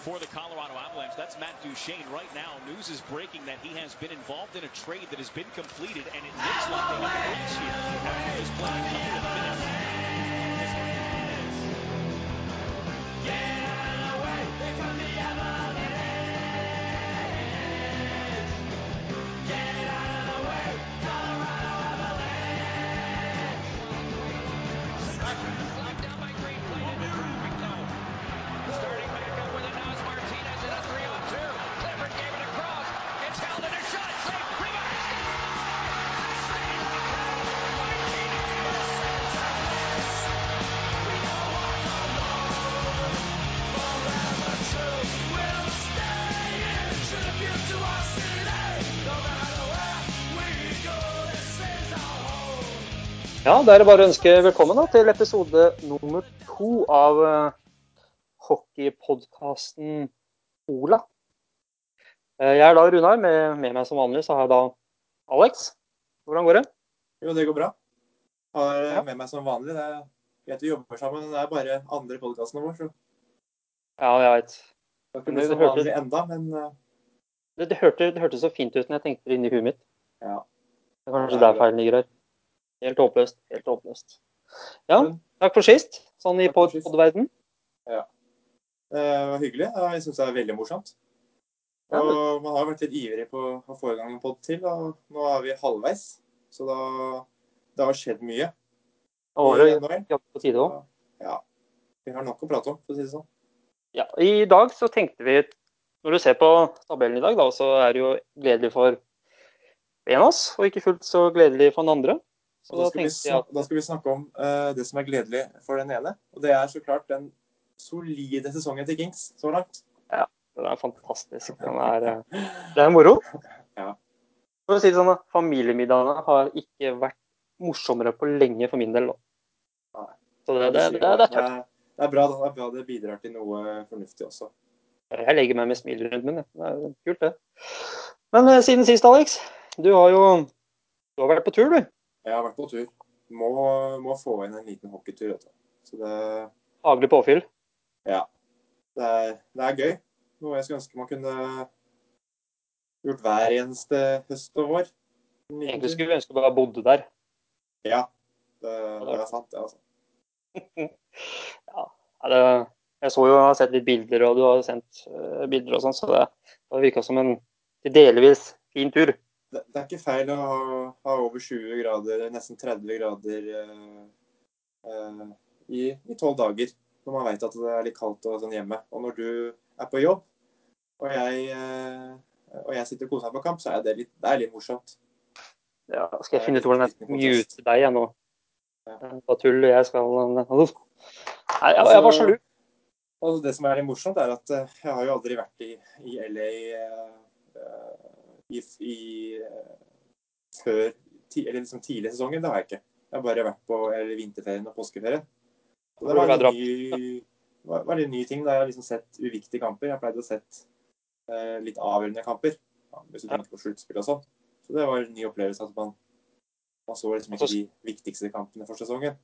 for the Colorado Avalanche. That's Matt Duchene. Right now, news is breaking that he has been involved in a trade that has been completed, and it looks like they have here. After playing a couple of minutes. Da er det bare å ønske velkommen da, til episode nummer to av uh, hockeypodkasten Ola. Uh, jeg er da Runar. Med, med meg som vanlig så har jeg da Alex. Hvordan går det? Jo, det går bra. Har eh, Ja. med meg som vanlig. Det er greit vi jobber sammen. men Det er bare andre podkasten vår, så Ja, jeg veit. det det som vanlig enda, men uh... Det, det, hørte, det hørtes så fint ut når jeg tenkte det inni huet mitt. ja. Det er kanskje Det er der feilen ligger her. Helt håpløst. Helt håpløst. Ja, takk for sist. Sånn i podverden. Ja. Det var hyggelig. Jeg syns det er veldig morsomt. Og man har vært litt ivrig på å få i gang en pod til, og nå er vi halvveis. Så da Det har skjedd mye. Ja, på tide òg. Ja. Vi har nok å prate om, for å si det sånn. Ja, I dag så tenkte vi Når du ser på tabellen i dag, da, så er det jo gledelig for en av oss, og ikke fullt så gledelig for den andre. Og da skal, snakke, da skal vi snakke om uh, det som er gledelig for den ene. Og det er så klart den solide sesongen til Kings så langt. Ja, det er fantastisk. Den er, eh, det er moro. Ja. For å si det sånn, da, familiemiddagene har ikke vært morsommere på lenge for min del. Da. Så det, det, det, det, er tøft. det er bra. Det er bra det bidrar til noe fornuftig også. Jeg legger meg med smil rundt munnen. Det er kult, det. Men eh, siden sist, Alex. Du har jo du har vært på tur, du. Jeg har vært på tur. Må, må få inn en liten hockeytur. Vet du. Så det, Faglig påfyll. ja. Det er, det er gøy. Noe jeg skulle ønske man kunne gjort hver eneste høst og vår. En Egentlig skulle vi ønske bare bodde der. Ja, det, det er sant. det, altså. Ja, det, jeg så jo, jeg har sett litt bilder, og du har sendt eh, bilder og sånn, så det, det virka som en til delvis fin tur. Det, det er ikke feil å ha, ha over 20 grader, nesten 30 grader eh, eh, i i tolv dager. Når man vet at det er litt kaldt og sånn hjemme. Og når du er på jobb, og jeg, eh, og jeg sitter og koser meg på kamp, så er det litt, det er litt morsomt. Ja, skal jeg finne ut hvordan jeg muter deg jeg nå? Hva tull jeg skal Nei, jeg, jeg var sjalu. Og det som er litt morsomt, er at eh, jeg har jo aldri vært i, i LA eh, i, i, eh, før eller liksom tidlig i sesongen. Det har jeg ikke. Jeg har bare vært på eller vinterferien og påskeferien. Og det var en ny, var, en ny ting. Da jeg har liksom sett uviktige kamper. Jeg pleide å sett eh, litt avgjørende kamper. Hvis du tenker på sluttspill og sånn. Så det var en ny opplevelse at man, man så liksom ikke de viktigste kampene for sesongen.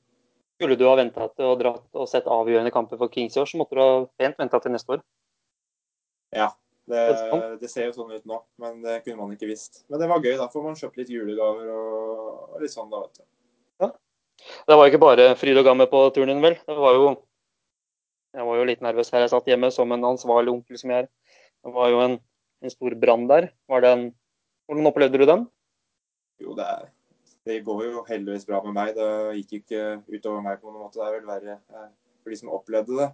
Skulle du ha venta til å dratt og sett avgjørende kamper for Kings i år, så måtte du ha pent venta til neste år. Ja, det, Det er ser jo sånn ut nå, men det kunne man ikke visst. Men det var gøy. Da får man kjøpt litt julegaver og, litt sånn, da, vet du. Det var ikke bare fryd og gammen på turen din, vel. Det var jo Jeg var jo litt nervøs her jeg satt hjemme, som en ansvarlig onkel som jeg er. Det var jo en, en stor brann der. Var en Hvordan opplevde du den? Jo, det, er, det går jo heldigvis bra med meg. Det gikk jo ikke utover meg på noen måte. Det er vel verre eh, for de som opplevde det.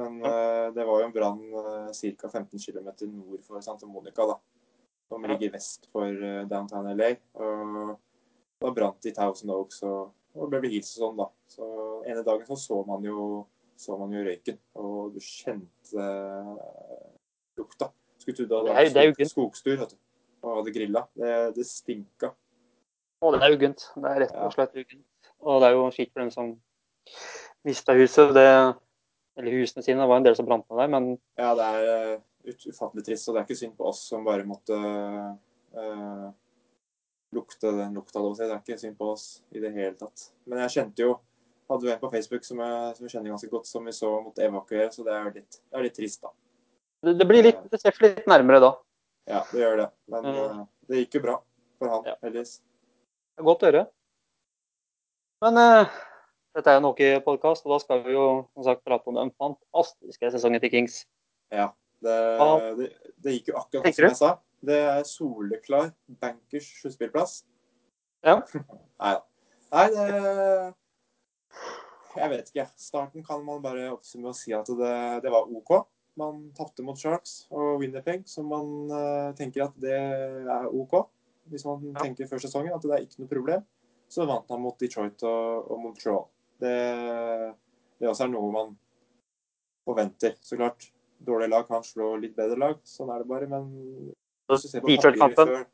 Men eh, det var jo en brann uh, ca. 15 km nord for Santa Monica, da. Som ligger vest for eh, downtown LA. Og da brant det i Thousand Oaks og, og ble hilst og sånn, da. Så ene dagen så, så man jo så man jo røyken, og du kjente eh, lukta. Skulle trodd du hadde vært det skogstur vet du, og hadde grilla. Det, det stinka. Å, det er uggent. Det er rett og slett uggent. Og det er jo kjipt for dem som mista huset. Det, eller husene sine. Det var en del som brant ned der, men Ja, det er eh, ut, ufattelig trist, og det er ikke synd på oss som bare måtte uh, lukte den lukta. Det er ikke synd på oss i det hele tatt. Men jeg kjente jo Hadde jo en på Facebook som jeg, som jeg kjenner ganske godt, som vi så måtte evakuere, så det er litt, det er litt trist, da. Det, det blir litt, det ser litt nærmere da. Ja, det gjør det. Men Mm. eh, det gikk jo bra for han, Ja. heldigvis. Det godt å høre. Men eh, dette er jo en hockeypodkast, og da skal vi jo som sagt prate om den fantastiske sesongen til Kings. Ja. Det, det, det gikk jo akkurat Tenker som du? jeg sa. Det er soleklar bankers sluttspillplass. Ja. Nei da. Nei, det Jeg vet ikke. Starten kan man bare oppsummere og si at det, det var OK. Man tapte mot Sharks og Winnerpeg, så man uh, tenker at det er OK. Hvis man Ja. tenker før sesongen at det er ikke noe problem. Så vant man mot Detroit og, og Montreal. Det, det også er noe man forventer, så klart. Dårlige lag kan slå litt bedre lag, sånn er det bare. Men hvis du ser på papiret Detroit-kampen. før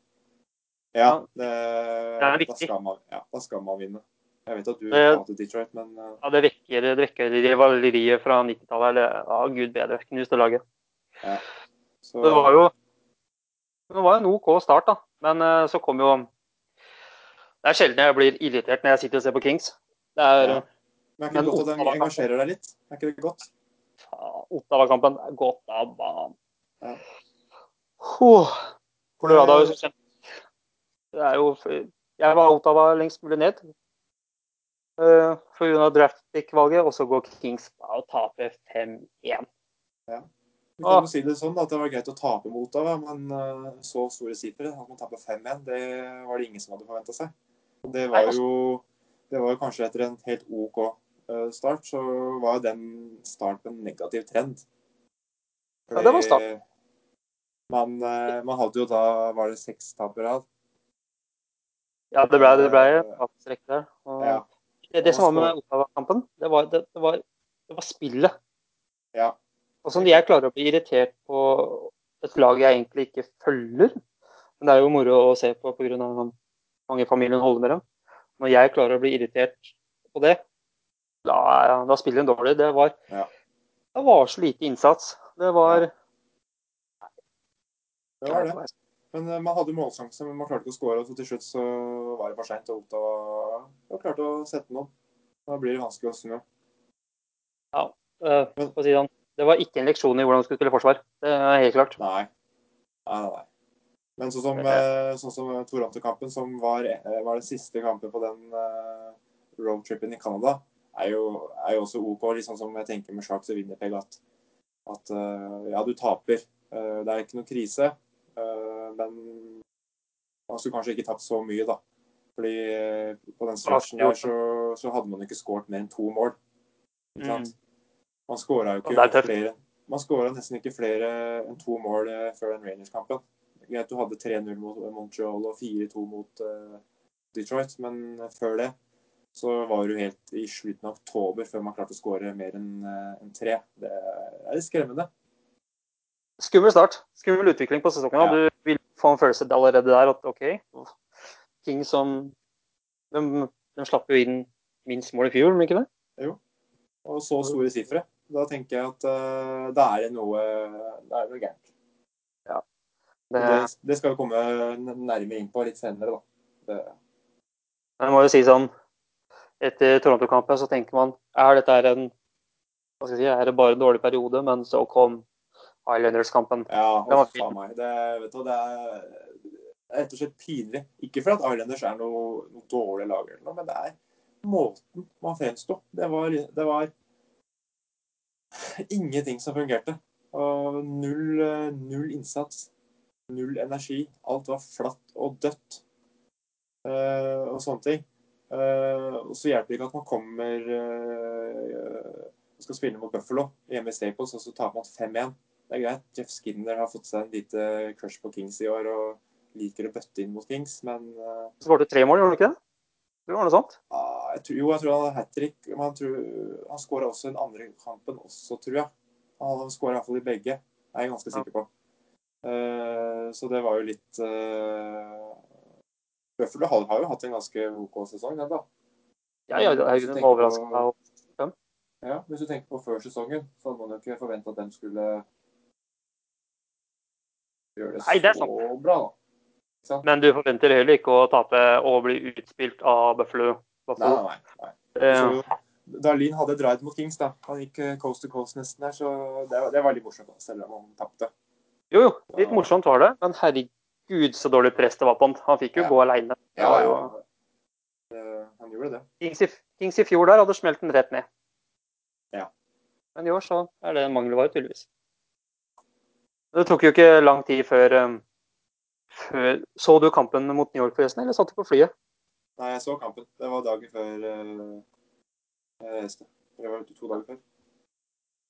Ja, det, det, er da, viktig. skal man, ja, da skal man vinne. Jeg vet at du hater Detroit, men uh... Ja, det vekker, det vekker rivaleriet fra 90-tallet. Eller ja, gud bedre, knuste laget. så, Det var jo det var en OK start, da. Men uh, så kom jo Det er sjelden jeg blir irritert når jeg sitter og ser på Kings. Det er Ja. Men er ikke det godt at den engasjerer deg litt? Er ikke det godt? Ottawa-kampen er godt av banen. Ja. Oh, Colorado er jo så kjent. Det er jo Jeg var Ottawa lengst mulig ned. Uh, Pga. draftpick-valget, og så går Kings og taper 5-1. Du Ah. kan jo si det sånn at det var greit å tape mot Ottawa, men eh, så store sipere at man taper 5-1, det var det ingen som hadde forventa seg. Det var altså- jo det var kanskje etter en helt OK eh, start, så var den starten en negativ trend. Ja, det var start. Man, eh, man hadde jo da Var det seks tap på rad? Ja, det ble, det ble der. Ja. det, det som var med Ottawa-kampen, det, var- det, det, var- det var spillet. ja. Og som jeg klarer å bli irritert på et lag jeg egentlig ikke følger. Men det er jo moro å se på pga. mange familien holder med dem. Når jeg klarer å bli irritert på det, da, da spiller en dårlig. Det var, Ja. det var så lite innsats. Det var Det var det. Men eh, man hadde målsjanse, men man klarte ikke å skåre. Og til slutt så var det for seint. Og Otta klarte å sette noen. Da blir det vanskelig å snu. Ja, for å si det sånn, det var ikke en leksjon i hvordan du skulle spille forsvar. Det er helt klart. Nei. Nei, nei, nei. Men sånn som, eh, sånn som Toronto-kampen, som var, eh, var den siste kampen på den eh, roadtripen i Canada, er jo, er jo også OK. Litt sånn som jeg tenker med Sharks og Winnerpeg, at, at eh, ja, du taper. Eh, det er ikke noe krise. eh, men man skulle kanskje ikke tapt så mye, da. Fordi eh, på den stretchen der så, så hadde man ikke skåret mer enn to mål. Ikke sant? Man skåra jo ikke flere Man skåra nesten ikke flere enn to mål eh, før den Rangers-kampen. Greit, du hadde 3-0 mot Montreal og 4-2 mot uh, Detroit, men før det så var du helt i slutten av oktober før man klarte å skåre mer enn eh, enn tre. Det er litt skremmende. Skummel start. Skummel utvikling på sesongen. Ja. Du vil få en følelse allerede der at OK, ting som de, de slapp jo inn minst mål i fjor, men ikke det? Og så store sifre. Da tenker jeg at uh, det er noe er det noe gærent. Det Det, skal vi komme nærmere inn på litt senere, da. Det, Jeg må jo si sånn Etter Toronto-kampen så tenker man er dette en hva skal jeg si, er det bare en dårlig periode, men så kom Islanders-kampen. ja, Det var faen meg. Det, vet du, det er er rett og slett pinlig. Ikke for at Islanders er noe, noe dårlig lag, men det er måten man fremsto. Det var, det var ingenting som fungerte. Og null, eh, null innsats. Null energi. Alt var flatt og dødt. Eh, og sånne ting. Eh, og så hjelper det ikke at man kommer eh, og skal spille mot Buffalo hjemme i Staples, og så taper man 5-1. Det er greit. Jeff Skinner har fått seg en lite crush på Kings i år og liker å bøtte inn mot Kings, men eh, Så skåret tre mål, gjorde du ikke det? Det var noe sånt. ah, jeg tror, Jo, jeg tror han hadde hat trick. Men han, tror, han skåra også den andre kampen også, tror jeg. Han skåra iallfall i begge. Det er jeg ganske sikker på. Eh, så det var jo litt uh, Buffalo har, har jo hatt en ganske OK sesong, den, da. Ja, ja, tenker overraska. på- Ja, Hvis du tenker på før sesongen, så hadde man jo ikke forventa at de skulle gjøre det Nei, det så bra, da. Men du forventer heller ikke å tape og bli utspilt av Buffalo. Nei, nei, nei. nei. Eh, Så, Darlin hadde drive mot Kings, da. Han gikk eh, coast to coast nesten der, så det var, det var litt morsomt, selv om han tapte. Jo, jo, litt morsomt var det, men herregud så dårlig press det var på han. Han fikk jo Ja. gå aleine. Ja, ja. Eh, Han gjorde det. Kings, i- Kings i fjor der hadde smelt den rett ned. Ja. Men i år så er det en mangelvare, tydeligvis. Det tok jo ikke lang tid før, um, før Så du kampen mot New York forresten, eller satt du på flyet? Nei, jeg så kampen. Det var dagen før uh, jeg reiste. Det var to dager før.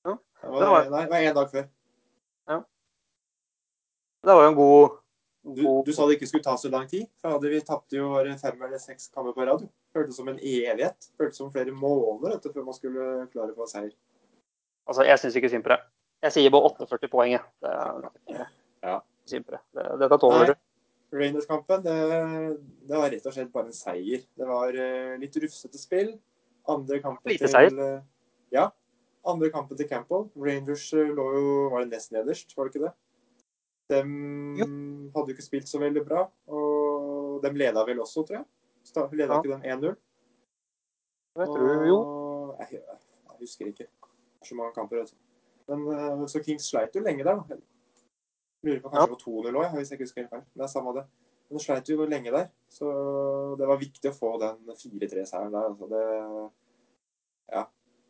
Ja, Det var, det var- Nei, det var én dag før. Det var jo en god, Du, god du sa det ikke skulle ta så lang tid. For hadde vi tapte jo bare fem eller seks kamper på rad. Føltes som en evighet. Føltes som flere måneder etter før man skulle klare å få seier. Altså, jeg syns ikke synd på det. Jeg sier bare 48 poeng, jeg. Det er Ja. synd på det. det. Dette tåler du. Rangers-kampen, det, det var rett og slett bare en seier. Det var eh, litt rufsete spill. Andre kampen Lite til seier. eh, Ja. Andre kampen til Campbell. Rangers eh, lå jo Var det nest nederst, var det ikke det? De Jo. hadde jo ikke spilt så veldig bra, og de leda vel også, tror jeg. Leda Ja. ikke den 1-0? Jeg tror jo Og- Jeg, jeg husker ikke. Det er så mange kamper. Altså. Men eh, Så Kings sleit jo lenge der, da. Lurer på kanskje det var 2-0 òg, hvis jeg ikke husker helt feil. Det er samme det. Men det sleit jo lenge der. Så det var viktig å få den 4-3-seieren der. Altså. Det Ja.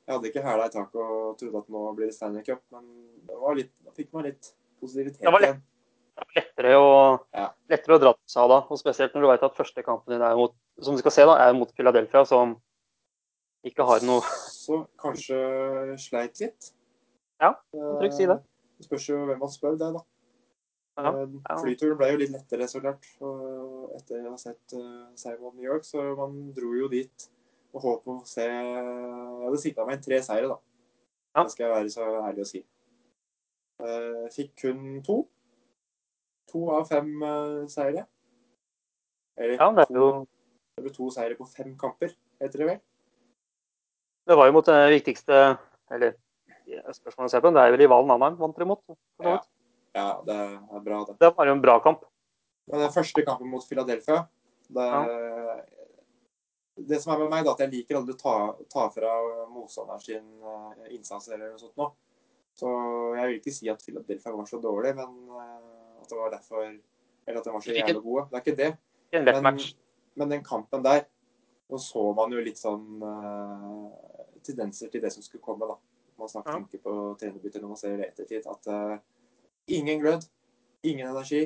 Jeg hadde ikke hæla i taket og trodde at nå blir det Stanley Cup, men det var litt, da fikk man litt positivitet Det igjen. Er lettere å, Ja. lettere å dra til seg da. Og spesielt når du vet at første kampen din er mot, som du skal se da, er mot Philadelphia, som ikke har noe Så kanskje sleit litt. Ja, trygt si det. Det spørs jo hvem man spør det, da. Ja, Eh, ja. Flyturen ble jo litt lettere, så klart. Og etter å ha sett uh, seier mot New York, så man dro jo dit og håpet å se Jeg hadde sikta meg inn tre seire, da. Ja. Det skal jeg være så ærlig å si. Eh, fikk kun to. To av fem eh, seire. Eller Ja, det er jo det ble to seire på fem kamper, heter det vel. Det var jo mot det viktigste Eller spørsmålet å se på, det er jo rivalen Anheim vant dere mot. Ja. Ja, det er bra, det. Det var jo en bra kamp. Men den første kampen mot Philadelphia det, det som er med meg, da, at jeg liker aldri å ta, ta fra motstanderen sin eh, innsats eller noe sånt nå. Så jeg vil ikke si at Philadelphia var så dårlig, men eh, at det var derfor Eller at de var så jævlig gode. Det er ikke det. Men, men den kampen der, nå så man jo litt sånn uh, tendenser til det som skulle komme, da. Man snakker Ja. ikke på trenerbytter når man ser det ettertid. At uh, ingen glød, ingen energi,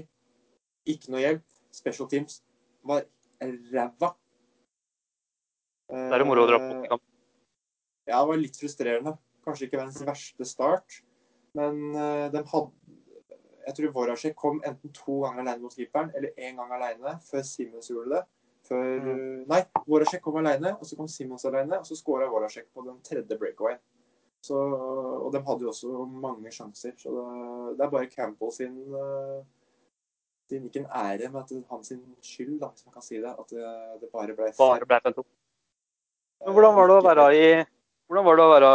ikke noe hjelp. Special Teams var ræva. Det er moro å dra på kamp. Ja, det var litt frustrerende. Kanskje ikke verdens verste start, men eh, de hadde Jeg tror Voracek kom enten to ganger alene mot keeperen, eller én gang alene, før Simons gjorde det. Før, Mm. Nei, Voracek kom alene, og så kom Simons alene, og så skåra Voracek på den tredje breakawayen. Så, og de hadde jo også mange sjanser. Så det, det er bare Campbell sin eh, sin, Ikke en ære, men at det er hans skyld, da, hvis man kan si det. At det, det bare ble Bare ble 5-2. Hvordan var det å være i hvordan var det å være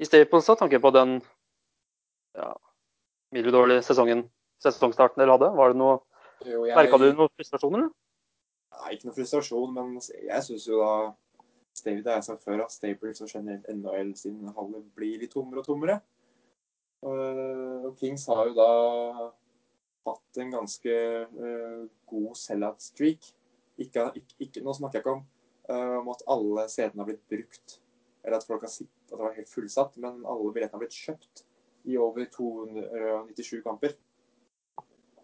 i Staples, da, Tanken på den ja, middeldårlige sesongen, sesongstarten dere hadde? Var det noe, Jo, jeg- Merka du noen frustrasjoner? Nei, ikke noe frustrasjon, men jeg syns jo da Stave, det har jeg sagt før, at Staples og generelt NHL sin halve blir litt tommere og tommere. Og og Kings har jo da hatt en ganske eh, god sell-out-streak. Ikke, ikke, ikke, nå snakker jeg ikke om, eh, om at alle setene har blitt brukt, eller at folk har sittet, at det var helt fullsatt, men alle billettene har blitt kjøpt i over 297 kamper.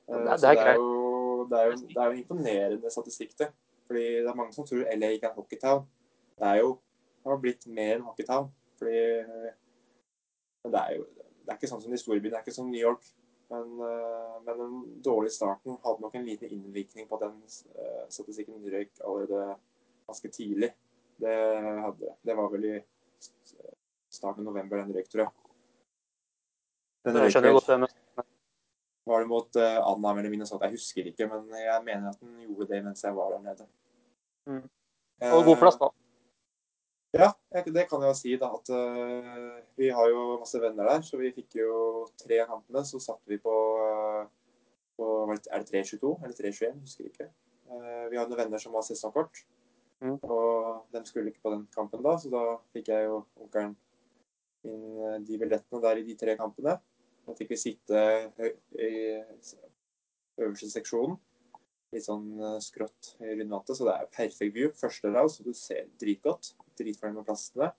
Eh, Det er- det er det er, jo, det, er jo, det er jo en imponerende statistikk, det. Fordi det er mange som tror LA ikke er hockeytown. Det er jo det har blitt mer enn hockeytown. Fordi Men det er jo det er ikke sånn som de store byene. Det er ikke som New York. Men, eh, men den dårlige starten hadde nok en liten innvirkning på at den eh, statistikken røyk allerede ganske tidlig. Det hadde det. Det var vel i starten av november den røyk, tror jeg. Den Jeg skjønner godt. Var det mot uh, Anna eller Minnesota? Jeg husker ikke, men jeg mener at den gjorde det mens jeg var der nede. Mm. Og og god plass, da. Ja, det kan jeg jo si, da. At uh, vi har jo masse venner der, så vi fikk jo tre kampene. Så satt vi på, eh, på Er det 3.22 eller 3.21? Husker ikke. Eh, vi har noen venner som har sesongkort. Mm. Og de skulle ikke på den kampen da, så da fikk jeg jo onkelen eh, de billettene der i de tre kampene. Da fikk vi sitte i øverste seksjonen. Litt sånn eh, skrått i rundvantet, så det er perfekt view. Første rad, så du ser dritgodt. Dritfornøyd med plassene.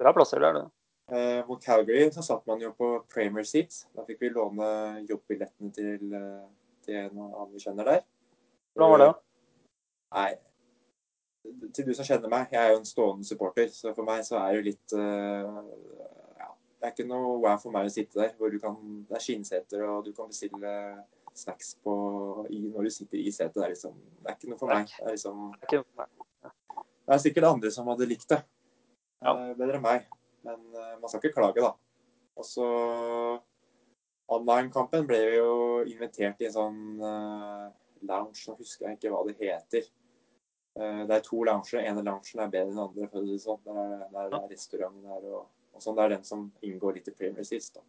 Bra plasser der, det. Eh, mot Calgary så satt man jo på Premier Seats. Da fikk vi låne jobbillettene til, eh, til en av vi kjenner der. Hvordan var det? Nei, til du som kjenner meg, jeg er jo en stående supporter, så for meg så er det jo litt ja, Det er ikke noe wow for meg å sitte der, hvor du kan Det er skinnseter, og du kan bestille snacks på, i, når du sitter i setet. Det er liksom Det er ikke noe for meg. Det er liksom Det er ikke- Det er sikkert andre som hadde likt det. Ja. Eh, bedre enn meg. Men eh, man skal ikke klage, da. Og så Online-kampen ble vi jo invitert i en sånn eh, lounge, nå husker jeg ikke hva det heter. Eh, det er to lounger. ene loungen er bedre enn den andre. for å si det sånn. Der er, det er restauranten der og, og sånn. Det er den som inngår litt i Premier sist, da.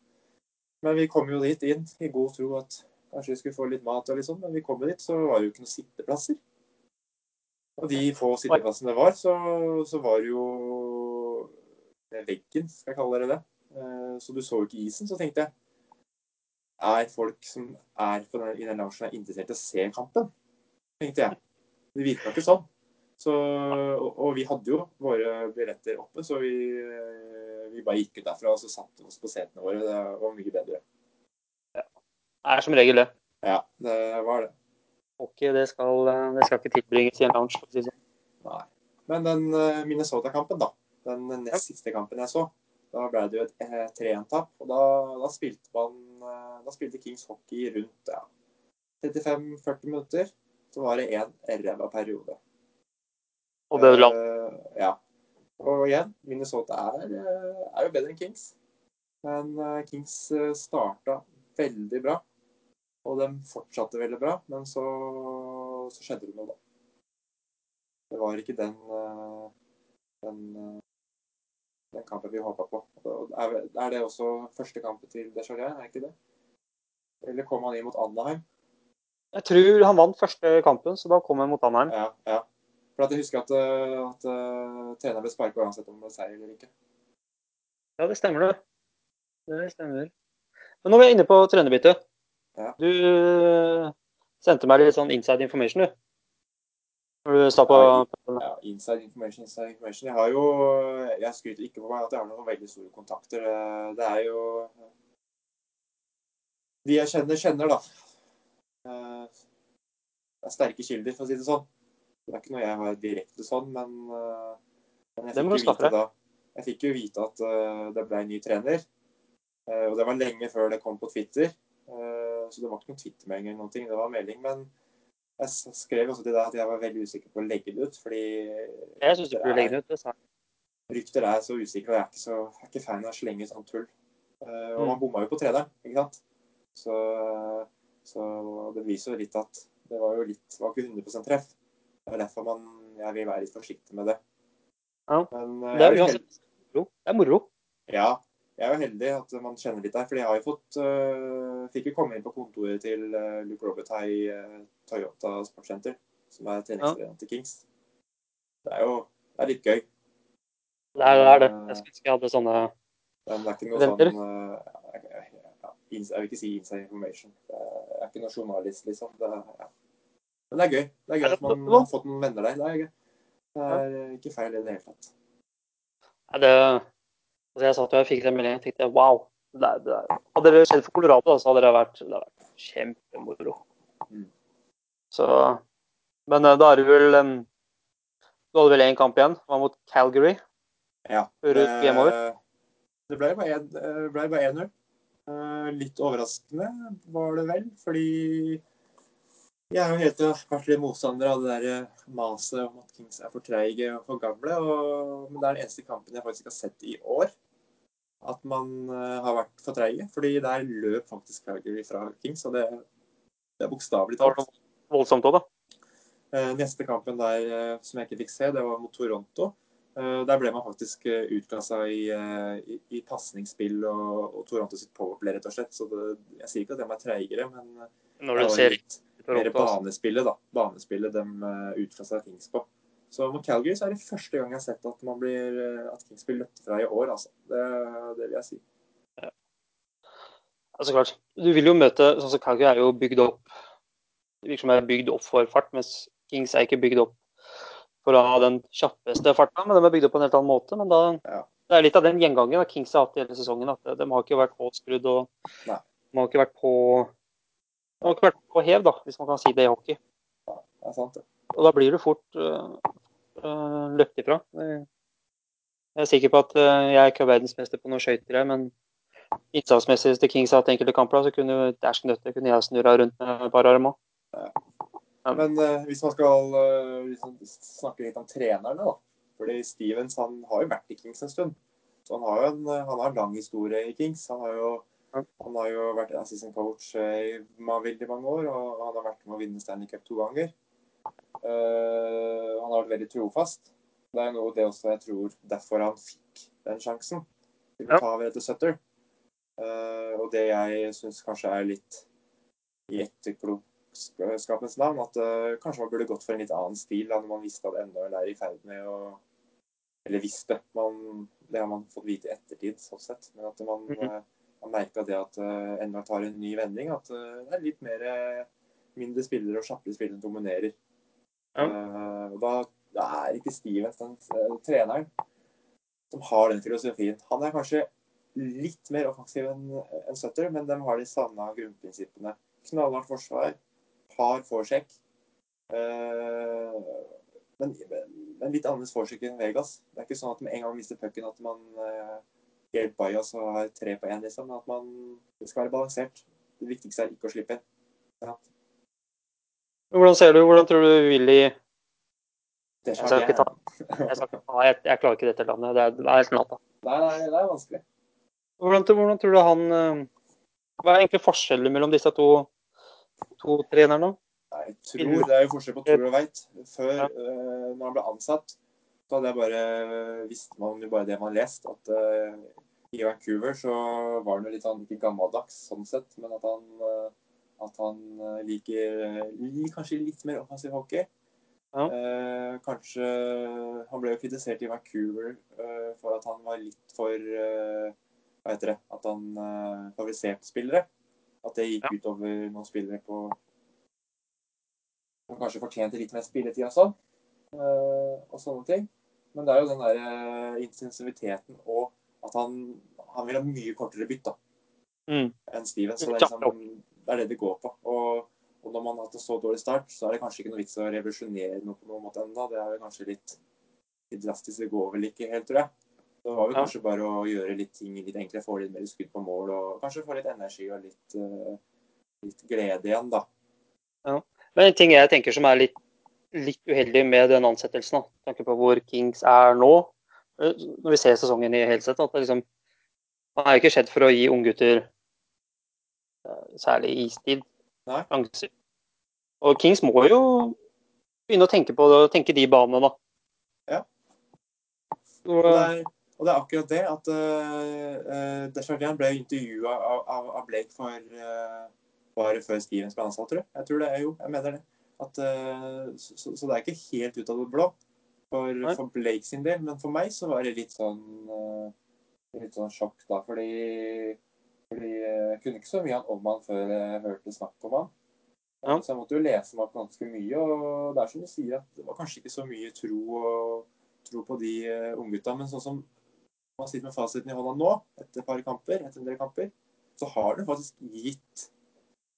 Men vi kom jo dit inn i god tro at kanskje vi skulle få litt mat og litt sånn. Men vi kom jo dit, så var det jo ikke noen sitteplasser. Og de få sitteplassene det var, så, så var det jo veggen, skal jeg kalle det det. Eh, Så du så jo ikke isen. Så tenkte jeg er folk som er den, i den loungen, er interessert i å se kampen? Tenkte jeg. Det virka ikke sånn. Så, og, og vi hadde jo våre billetter oppe, så vi, vi bare gikk ut derfra og så satte oss på setene våre. Det var mye bedre. Det er som regel det. Ja, det var det. Hockey det skal, det skal ikke tilbringes i en lounge. si sånn. Nei. Men den eh, Minnesota-kampen, da. Den nest siste kampen jeg så. Da ble det jo et eh, 3-1-tap. Og da, da spilte man eh, Da spilte Kings hockey rundt ja, 35-40 minutter. Så var det én ræva periode. Og det la Uh, ja. Og igjen, Minnesota er, eh, er jo bedre enn Kings. Men eh, Kings eh, starta veldig bra. Og de fortsatte veldig bra, men så, så skjedde det noe, da. Det var ikke den, den, den kampen vi håpa på. Er, er det også første kampen til Desjardins, er ikke det? Eller kom han inn mot Anaheim? Jeg tror han vant første kampen, så da kom han mot Anaheim. Ja, ja. For at jeg husker at, eh, at uh, treneren ble sparka uansett om det var seier eller ikke. Ja, det stemmer det. Det stemmer. Men nå er vi inne på trenerbyttet. Ja. Du eh, sendte meg litt sånn inside information, du. Når du sa på Ja, inside information, inside information. Jeg har jo Jeg skryter ikke på meg at jeg har noen veldig store kontakter. Det er jo De jeg kjenner, kjenner, da. Det er sterke kilder, for å si det sånn. Det er ikke noe jeg har direkte sånn, men, eh, men jeg fikk jo vite da Jeg fikk jo vite at eh, det ble en ny trener. Eh, Og det var lenge før det kom på Twitter. Så det var ikke noen Twitter-melding eller ting. Det var melding, men jeg skrev også til deg at jeg var veldig usikker på å legge det ut, fordi Jeg syns du burde legge det ut. Det sa rykter er så usikre, og jeg er ikke, så, jeg er ikke fan av å slenge sånn tull. Uh, og Mm. man bomma jo på treneren, ikke sant? Så, så det viser jo litt at det var jo litt, var ikke 100% treff. Det er derfor man, jeg vil være litt forsiktig med det. Ja. Men eh, Det er jo uansett moro. Det er moro. ja, jeg er jo heldig at man kjenner litt der. For jeg har jo fått uh, Fikk jo komme inn på kontoret til uh, Luke Robert i uh, Toyota Sportscenter, som er treningslederen til Kings. Det er jo det er litt gøy. Det er, det er det. Jeg skulle ønske jeg hadde sånne Men det er ikke noe Venter. sånn jeg, jeg, jeg vil ikke si inside information. Det er, ikke noen journalist, liksom. Det, er- ja. Men det er gøy. Det er gøy at man har fått noen venner der. Det er gøy. Det er ikke feil i det hele tatt. Nei, det, altså jeg satt og jeg fikk den meldingen og tenkte wow. Det, er- det, er- hadde det skjedd for Colorado, så hadde det vært, det hadde vært kjempemoro. Mm. Så Men eh, da er det vel em, Du hadde vel én kamp igjen? Det var mot Calgary. Ja. Før du gikk det ble bare en- eh, ble bare 1-0. Eh, Litt overraskende var det vel, fordi jeg har jo helt litt motstander av det der eh, maset om at Kings er for treige og for gamle. Og, men det er den eneste kampen jeg faktisk har sett i år. At man eh, har vært for treige. Fordi der løp faktisk Calgary fra Kings, og det, det er bokstavelig talt. voldsomt òg, da. Eh, Neste kampen der som jeg ikke fikk se, det var mot Toronto. Der ble man faktisk utklassa i, i, i pasningsspill og, og Toronto sitt powerplay, rett og slett. Så det, jeg sier ikke at de er treigere, men Når du ser litt mer banespillet, da. Banespillet de uh, utklassa Kings på. Så mot Calgary så er det første gang jeg har sett at, man blir, at Kings blir løpt fra i år, altså. Det, det vil jeg si. Altså klart, Du vil jo møte sånn som Calgary er jo bygd opp Det virker som er bygd opp for fart, mens Kings er ikke bygd opp for å ha den kjappeste farta. Men de er bygd opp på en helt annen måte. Men da, Ja. det er litt av den gjengangen da Kings har hatt hele sesongen. At de har ikke vært påskrudd og Nei. de har ikke vært på de har ikke vært på hev, da, hvis man kan si det i hockey. Ja, Det er sant, det. Og da blir du fort uh, uh, løpt ifra. Jeg er sikker på at uh, jeg er ikke verdensmester på noen skøyter, men innsatsmessig til Kings har hatt enkelte kamper, så kunne døtte kunne jeg snurra rundt med et par armer. Ja. Men uh, hvis man skal liksom, snakke litt om trenerne, da. Fordi Stevens han har jo vært i Kings en stund. Så han har jo en, han har en lang historie i Kings. Han har jo. Han har jo vært assistant coach eh, i veldig mange år, og han har vært med å vinne Stanley Cup to ganger. Uh, han har vært veldig trofast. Det er noe det også jeg tror derfor han fikk den sjansen til å ta over etter Sutter. Uh, og det jeg syns kanskje er litt i etterklokskapens navn, at uh, kanskje man burde gått for en litt annen stil da, når man visste at NHL er i ferd med å Eller visste. Man, det har man fått vite i ettertid, sånn sett. Men at man, mm eh, man merka det at uh, NHL tar en ny vending. At uh, det er litt mer eh, mindre spillere og kjappere spillere som dominerer. Ja. Uh, da, da er ikke Stevens den uh, treneren som har den filosofien. Han er kanskje litt mer offensiv enn en Sutter, men de har de samme grunnprinsippene. Knallhardt forsvar, hard forsjekk. Uh, men, men litt annerledes forsjekk enn Vegas. Det er ikke sånn at med en gang man mister pucken, at man uh, helt bajas og har tre på én, liksom. At man det skal være balansert. Det viktigste er ikke å slippe inn. Ja. Hvordan ser du, hvordan tror du Willy Det Jeg skal ikke ta Jeg, skal, ikke- nei, jeg, jeg klarer ikke dette landet. Det er, det er helt natta. Nei, nei, det er vanskelig. Hvordan, hvordan tror du han eh, Hva er egentlig forskjellen mellom disse to, to trenerne? Nei, jeg tror det er jo forskjell på tror og veit. Før, Ja. eh, når han ble ansatt, så hadde jeg bare visste man jo bare det man leste. At uh, i Vancouver så var han jo litt sånn ikke gammeldags sånn sett, men at han, uh, at han eh, liker uh, kanskje litt mer offensiv hockey. Ja. Kanskje Han ble jo kritisert i Vancouver for at han var litt for Hva heter det? At han uh, favoriserte spillere. At det gikk Ja. utover noen spillere på som kanskje fortjente litt mer spilletid og sånn. og sånne ting. Men det er jo den der eh, intensiviteten og at han, han vil ha mye kortere bytt da, Mm. enn Steven. Så det er, liksom, det er det det går på. Og, og når man har hatt en så dårlig start, så er det kanskje ikke noe vits å revolusjonere noe på noen måte ennå. Det er vel kanskje litt, litt drastisk. Det går vel ikke helt, tror jeg. Det var vel Ja. kanskje bare å gjøre litt ting litt enklere, få litt mer skudd på mål og kanskje få litt energi og litt, eh, litt glede igjen, da. Men en ting jeg tenker som er litt, litt uheldig med den ansettelsen, med tanke på hvor Kings er nå, eh, når vi ser sesongen i hele at det liksom Han er jo ikke skjedd for å gi unggutter eh, særlig istid, sjanser. Og Kings må jo begynne å tenke på det, tenke de banene, da. Ja. Og, det er, og det er akkurat det at uh, Desjardin ble intervjua av, av, av Blake for uh, bare før Stevens ble ansatt, tror jeg. Jeg tror det er jo, jeg mener det. At, eh, så, så- så det er ikke helt ut av det blå for, Nei. for Blake sin del. Men for meg så var det litt sånn eh, litt sånn sjokk, da. Fordi, fordi eh, jeg kunne ikke så mye om han før jeg hørte snakk om han. Ja. Så jeg måtte jo lese meg opp ganske mye. Og det er som du sier, at det var kanskje ikke så mye tro, og, tro på de uh, unggutta. Men sånn som man sitter med fasiten i hånda nå, etter et par kamper, etter en del kamper, så har det faktisk gitt,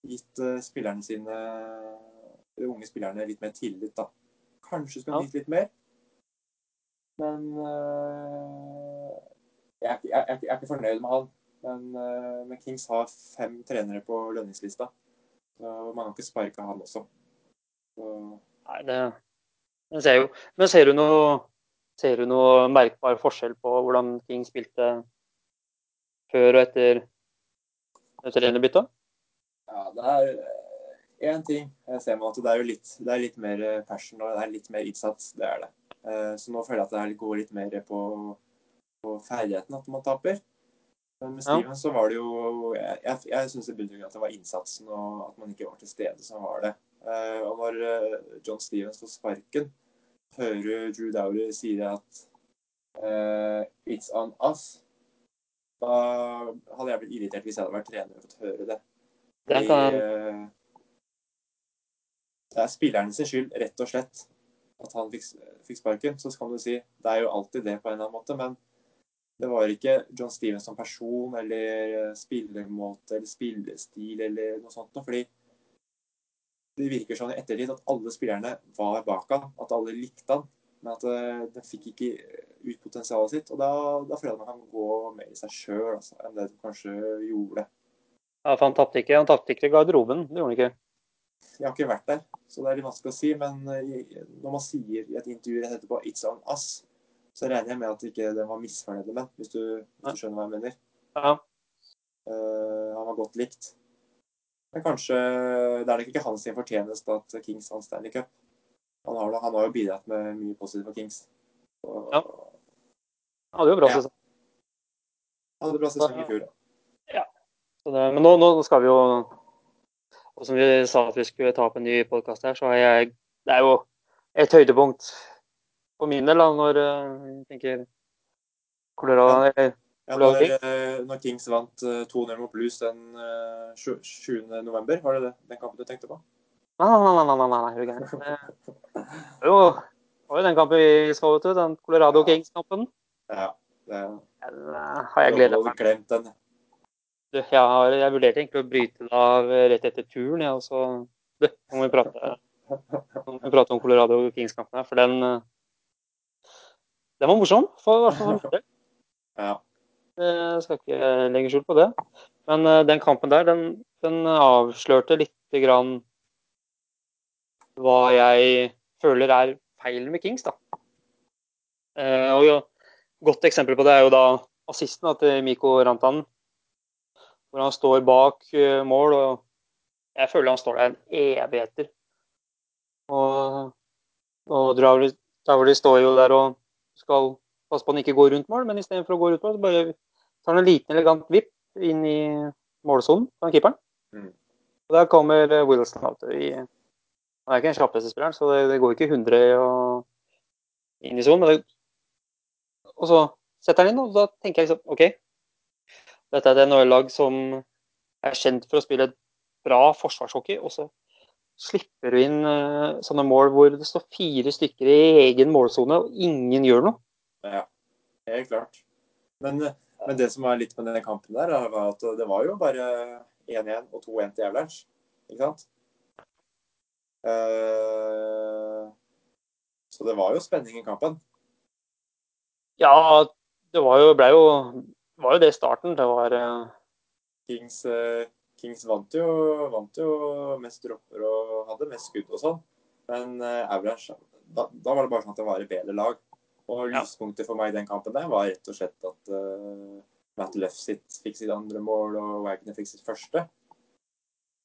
gitt uh, spillerne sine, de unge spillerne litt mer tillit, da. Kanskje skulle han gitt litt mer. Men eh, jeg, er jeg, er jeg er ikke fornøyd med han. Men, eh, men Kings har fem trenere på lønningslista. Så man har ikke sparke han også. Så, Nei, det, men ser jo. Men ser du noe Ser du noe merkbar forskjell på hvordan King spilte før og etter trenerbyttet? ja, det er én ting jeg ser meg at det er jo litt, det er litt mer eh, passion og det er litt mer innsats. Det er det. Eh, Så nå føler jeg at det går litt mer på, på ferdigheten at man taper. Men med Ja. Steven så var det jo Jeg, jeg, jeg syns i bunn at det var innsatsen og at man ikke var til stede som var det. Eh, Og når John Stevens får sparken, hører Drew Dowry sier at uh, 'it's on us', da hadde jeg blitt irritert hvis jeg hadde vært trener og fått høre det. Det Fordi, kan, det er spillerne sin skyld, rett og slett, at han fikk, fikk sparken. Så kan du si det er jo alltid det på en eller annen måte, men det var ikke John Stevens som person eller spillemåte eller spillestil eller noe sånt noe. Fordi det virker sånn i ettertid at alle spillerne var bak han, at alle likte han. Men at den de fikk ikke ut potensialet sitt. Og da, da føler jeg at man kan gå mer i seg sjøl altså, enn det du kanskje gjorde. ja, for han tapte ikke, han tapte ikke garderoben. Det gjorde han ikke. Jeg har ikke vært der, så det er litt vanskelig å si. Men eh, når man sier i et intervju rett etterpå 'it's on us', så regner jeg med at ikke den var misfornøyd med, hvis du, hvis du skjønner hva jeg mener. Ja. Uh, han var godt likt. Men kanskje Det er nok ikke hans fortjeneste at Kings vant Stanley Cup. Han har, han har jo bidratt med mye positivt for Kings. Og, Ja. Han hadde jo bra Ja. sesong. Han hadde bra sesong i fjor. ja. Så det, men nå, nå skal vi jo Og som vi sa at vi skulle ta opp en ny podkast her, så har jeg Det er jo et høydepunkt for min del da, når vi jeg tenker Colorado Ja, Bra, når, Kings. eh, når Kings vant eh, 2-0 mot Blues den eh, 7. november, var det det, den kampen du tenkte på? Nei, nei, nei, nei, nei, er du gæren. Det- Jo, det var jo den kampen vi så, vet du. Den Colorado Kings-kampen. Ja. Det, eh, har jeg hadde meg glemt den. Jeg, har, jeg vurderte egentlig å bryte det av rett etter turen, jeg, og så nå må vi prate, må vi prate om Colorado Kings-kampen her, for den eh, Den var morsom, for, hvert fall for. Ja. Jeg skal ikke legge skjul på det. Men eh, den kampen der, den, den avslørte lite grann hva jeg føler er feil med Kings, da. Eh, og jo, godt eksempel på det er jo da assisten da, til Mikko Rantanen. Hvor han står bak eh, mål, og jeg føler han står der en evigheter. Og, og Dravli, Dravli står jo der og skal passe på at han ikke går rundt mål, men istedenfor å gå rundt mål, så bare tar han en liten elegant vipp inn i målsonen fra keeperen. Mm. Og der kommer eh, Wilson out i Han er ikke den kjappeste spilleren, så det, det går ikke 100 og inn i sonen. Og så setter han inn, og da tenker jeg liksom OK. Dette er et NHL-lag som er kjent for å spille bra forsvarshockey, og så slipper du inn eh, sånne mål hvor det står fire stykker i egen målsone, og ingen gjør noe. Ja, helt klart. Men, men det som var litt med denne kampen der, var at det var jo bare 1-1 og 2-1 til Avalanche. Ikke sant? Eh, så det var jo spenning i kampen. Ja, det var jo, ble jo, var jo det i starten. Det var eh, Kings, eh, Kings vant, jo, vant jo mest dropper og hadde mest skudd og sånn. Men eh, Avalanche, da, da var det bare sånn at det var et bedre lag. Og lyspunktet for meg i den kampen der var rett og slett at eh, Matt Leff sitt fikk sitt andre mål, og Wagner fikk sitt første.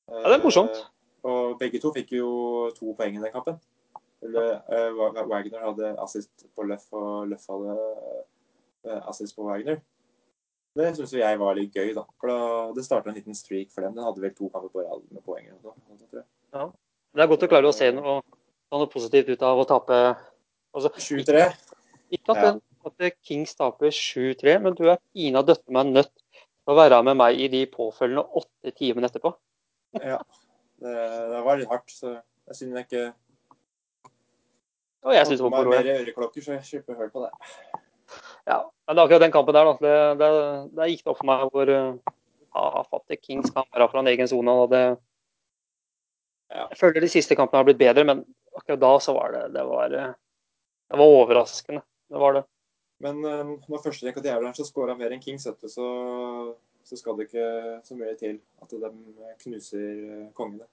Ja, det er morsomt. Eh, og begge to fikk jo to poeng i den kampen. Eh, Wagner hadde assist på Leff, og Leff hadde eh, assist på Wagner. Det syns jeg var litt gøy, da. For da det starta en liten streak for dem. Den hadde vel to kamper på rad med poeng. jeg. Det er godt å klare å se noe, noe positivt ut av å tape. Altså, 7-3. ikke at, den, at Kings taper 7-3, men du er pina døtte meg nødt til å være med meg i de påfølgende åtte timene etterpå. Ja. Det, det var litt hardt, så jeg synes jeg ikke Og jeg syns det var moro. mer øreklokker, så jeg slipper å høre på det. Ja, men akkurat den kampen der, da. Det, det, gikk det opp for meg hvor uh, tafatte Kings kan være fra en egen sone. og det Ja. Jeg føler de siste kampene har blitt bedre, men akkurat da så var det det var, eh, det var overraskende. Det var det. Men um, når førsterekka til Avalanche skåra mer enn Kings, du, så, så skal det ikke så mye til at de knuser eh, kongene.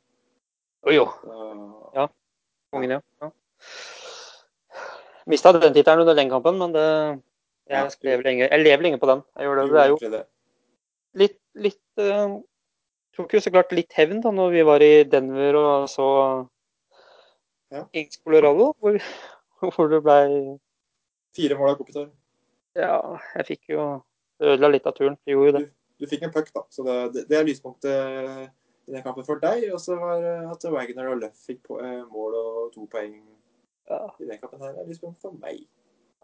Jo, jo. Så, Kongen, ja. ja. Mista den tittelen under den kampen, men det, Ja. Jeg, skrev lenge, jeg lever lenge på den. Jeg gjør det. Det er jo litt, litt uh, Tok jo så klart litt hevn da når vi var i Denver og så Ja. Ings Colorado, hvor, hvor det blei Fire mål av Kopitar. Ja, jeg fikk jo ødela litt av turen. Det gjorde jo det. Du fikk en puck, da. Så det, det, det er lyspunktet i den kampen for deg. Og så var at Wagner og Luff fikk på, eh, mål og to poeng Ja. i den kampen her Det er lyspunkt for meg.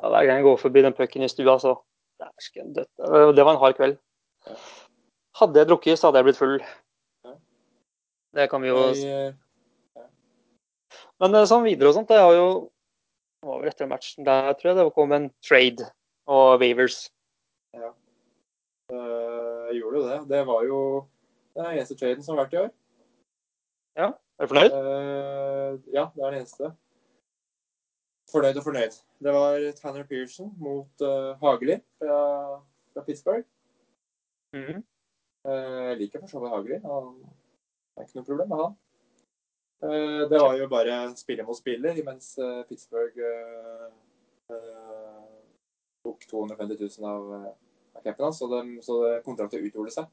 Ja, Hver gang jeg går forbi den pucken i stua, så Dæsken døtte. Det var en hard kveld. Hadde jeg drukket, så hadde jeg blitt full. Det kan vi jo eh, Men eh, sånn videre og sånt, det har jo det var vel etter matchen der, tror jeg det kom en trade og Wavers. Ja. jeg gjorde jo det. Det var jo den eneste traden som har vært i år. Ja. Er du fornøyd? Eh, ja, det er den eneste. Fornøyd og fornøyd. Det var Tanner Pearson mot uh, Hageli fra, fra Pittsburgh. Mm -hmm. uh, Jeg liker for så vidt Hageli. Han det er ikke noe problem med han. Uh, Det var jo bare spiller mot spiller, mens Pittsburgh tok 250 000 av, av capen hans, så, de, så det kontraktet utgjorde seg.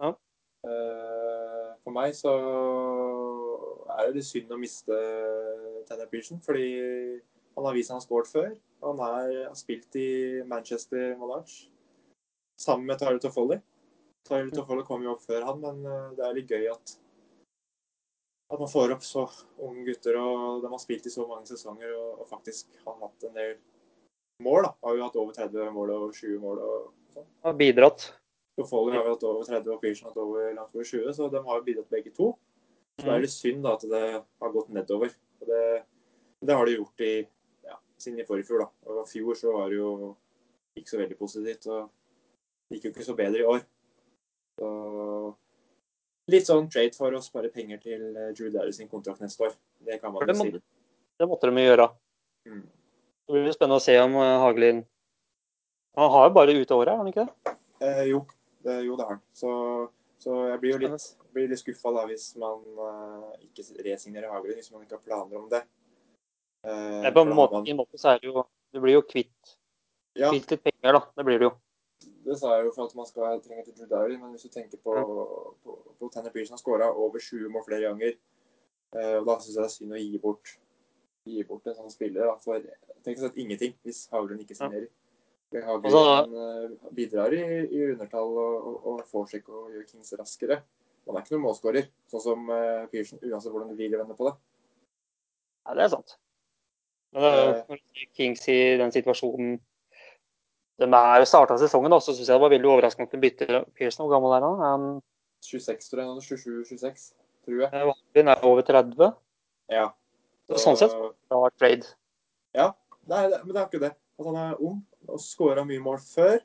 Ja. For meg så er det synd å miste Tanner Pearson, fordi han har vist han har skåret før. Han har spilt i Manchester Monarch sammen med Tyler Toffoli. Tyler Toffoli kom jo opp før han, men eh, det er litt gøy at at man får opp så unge gutter, og de har spilt i så mange sesonger og, og faktisk har hatt en del mål. da. Har jo hatt over 30 mål og 20 mål og sånn. Har bidratt. Toffoli har jo hatt over 30 og Pearson har hatt over langt over 20, så de har jo bidratt begge to. Så det er litt synd da at det har gått nedover. Og det, det har de gjort i, ja, siden i forrige fjor. da. Og i fjor så var det jo ikke så veldig positivt. og det gikk jo ikke så bedre i år. Så litt sånn trade for å spare penger til eh, Drew Darius sin kontrakt neste år. Det kan man jo si. det måtte de gjøre. Mm. Det blir spennende å se om eh, Hagelin Han har jo bare ut året, har han ikke det? Eh, jo, det, jo, det har han. Så, så jeg blir jo litt, blir litt skuffa da hvis man uh, ikke resignerer Hagelin, hvis man ikke har planer om det. Uh, Det er på en måte, man- måte så er det jo Du blir jo kvitt, Ja, kvitt litt penger, da. Det blir det jo. det sa jeg jo for at man skal trenge til Drew Dowry, men hvis du tenker på, på, på Tanner Pearson har skåra over 20 mål flere ganger, uh, og da syns jeg det er synd å gi bort, gi bort en sånn spiller da, for tenk at ingenting hvis Hagelund ikke signerer. Hagelin Altså- eh, bidrar i, i undertall og, og, og foresjekk og gjør Kings raskere. Han er ikke noen målskårer, sånn som uh, Pearson, uansett hvordan du vil vende på det. Ja, det er sant. Men uh, er Kings i den situasjonen de er starta sesongen, da, så syns jeg det var veldig overraskende at de bytter Pearson. Hvor gammel er han? Um, 26, tror jeg. 27-26, tror jeg. Hagelin er over 30. Ja. Så sånn sett bra trade. Ja, det, men det er ikke det. At han er ung og skåra mye mål før.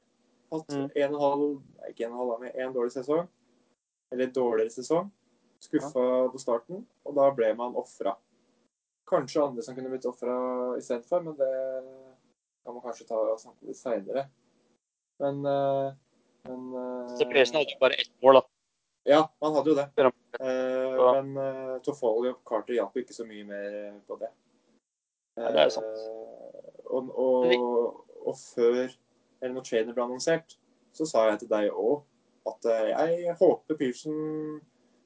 Hatt Mm. en og halv, ikke en halv, men en dårlig sesong. Eller dårligere sesong. Skuffa på starten, og da ble man ofra. Kanskje andre som kunne blitt ofra istedenfor, men det kan man kanskje ta og snakke litt seinere. Men, eh, men eh, Så Persen hadde jo bare ett mål, da. Ja, man hadde jo det. Ja. Eh, Men uh, Toffoli og Carter hjalp jo ikke så mye mer på det. Ja, det er sant. Eh, og, og, og før eller når traden ble annonsert, så sa jeg til deg òg at eh, jeg håper Pearson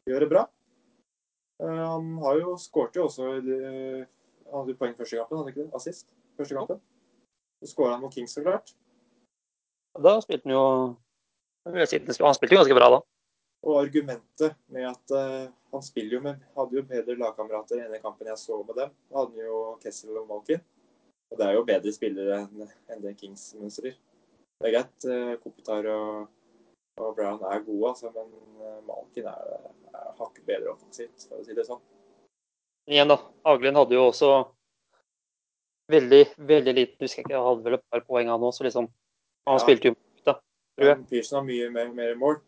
gjør det bra. Eh, han har jo skåret jo også Han hadde jo poeng første kampen, hadde han ikke det? Assist første kampen. Så skåra han mot Kings, så klart. Da spilte han jo Han spilte jo ganske bra da. Og argumentet med at eh, han spiller jo med Hadde jo bedre lagkamerater i denne kampen jeg så med dem. Da hadde han jo Kessel og Malkin. Og det er jo bedre spillere enn det Kings mønstrer. Det er greit. eh, Kopitar og, og Brown er gode, altså, men eh, Malkin er, er hakket bedre offensivt, for å si det sånn. Igjen, da. Hagelin hadde jo også veldig, veldig lite Husker jeg ikke, han hadde vel et par poeng han så liksom. Han Ja. spilte jo tror jeg. Pearson har mye mer, mer mål.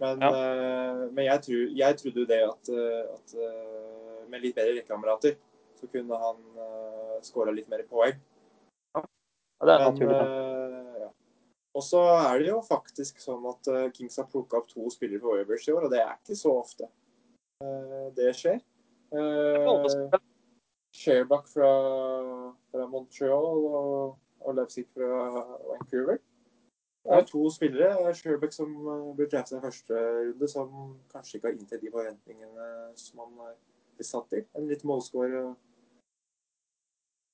Men, Ja. uh, men jeg, tror, jeg trodde jo det at, at uh, med litt bedre rekkekamerater så kunne han uh, skåra litt mer poeng. Ja, det er Men, naturlig. eh, ja. Og så er det jo faktisk sånn at eh, Kings har plukka opp to spillere på Waivers i år, og det er ikke så ofte eh, det skjer. Uh, fra, fra Montreal og, og Leipzig fra Vancouver. Det er to spillere. Sherbach som ble draftet i første runde, som kanskje ikke har inntatt de forventningene som han er satt til. En litt målscorer og,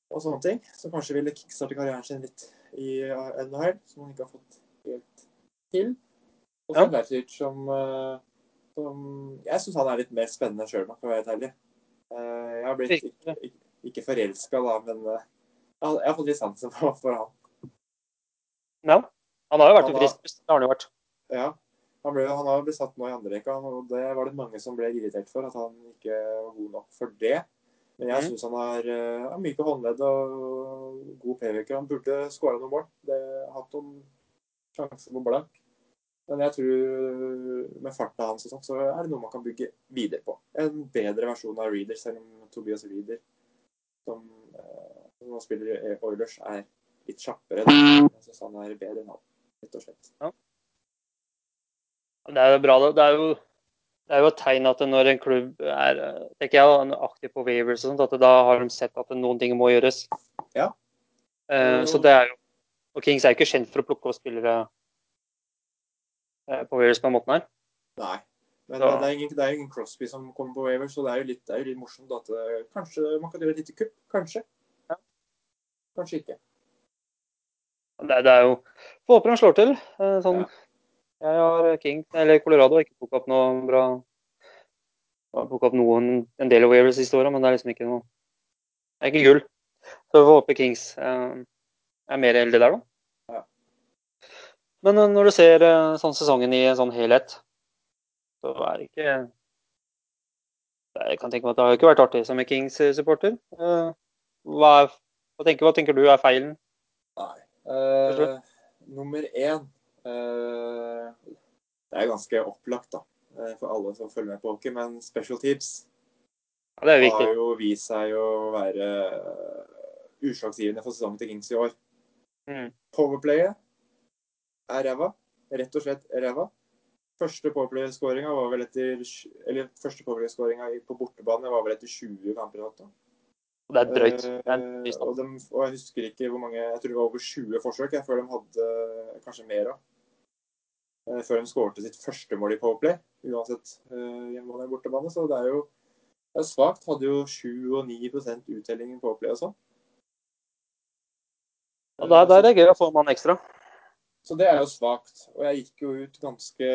og sånne ting. Som kanskje ville kickstarte karrieren sin litt i eh, NHL, som han ikke har fått helt til. Og så Ja. Bertic, som, eh, som Jeg syns han er litt mer spennende sjøl, for å være helt ærlig. Eh, Jeg har blitt, ikke, ikke, ikke forelska, da, men uh, jeg har fått litt sansen for, for han. Ja. Han har jo vært Han en frisk pust. Det har han jo vært. Ja. Han, ble, han har blitt satt nå i andre rekka, og det var det mange som ble irritert for, at han ikke var god nok for det. Men jeg Mhm. syns han er, er myk myke håndledd og god playmaker. Han burde skåra noen mål. Det hatt noen sjanser på blank. Men jeg tror med farta hans og sånn, så er det noe man kan bygge videre på. En bedre versjon av Reader, selv om Tobias Reader, som eh, som nå spiller i Oilers, er litt kjappere. Jeg syns han er bedre enn han, rett og slett. Det er jo bra. det. Det er jo, det er jo et tegn at når en klubb er tenker jeg, aktiv på waivers og sånt, at da har de sett at noen ting må gjøres. Ja. Eh, så det er jo Og Kings er jo ikke kjent for å plukke opp spillere uh, på waivers på den måten her. Nei. Men Ja. det, er ingen, det er ingen Crosby som kommer på Wavers så det er jo litt, det er jo litt morsomt at eh, kanskje man kan gjøre et lite kupp. Kanskje. Ja. Kanskje ikke. Det, det er jo Får håpe de slår til. Sånn, Jeg har King, eller Colorado, ikke plukket opp noe bra Jeg har plukket opp noen, en del waivers siste året, men det er liksom ikke noe Det er ikke gull. Så vi får håpe Kings eh, er mer eldre der, da. Ja. Men eh, når du ser eh, sånn sesongen i en sånn helhet, så er det ikke Jeg kan tenke meg at det har ikke vært artig som en Kings-supporter. Hva, hva, tenker, hva tenker du er feilen? Nei. Eh, nummer én Det er ganske opplagt da, eh, for alle som følger med på hockey, men special teams Ja, det er har jo vist seg å være eh, utslagsgivende for sesongen til Kings i år. Mm. Powerplayet er ræva. Rett og slett ræva. Første powerplay-skåringa på bortebane var vel etter 20 kamper. eller noe. Og det er drøyt. Det er Eh, og, de, og jeg husker ikke hvor mange Jeg tror det var over 20 forsøk jeg, før de hadde kanskje mer av. Eh, Før de skårte sitt første mål i Powerplay, uansett hjemmebane eller bortebane. Så det er jo det er svakt. Hadde jo 7 og 9 uttelling i Powerplay og sånn. Og der, der er det gøy å få en mann ekstra. Så det er jo svakt. Og jeg gikk jo ut ganske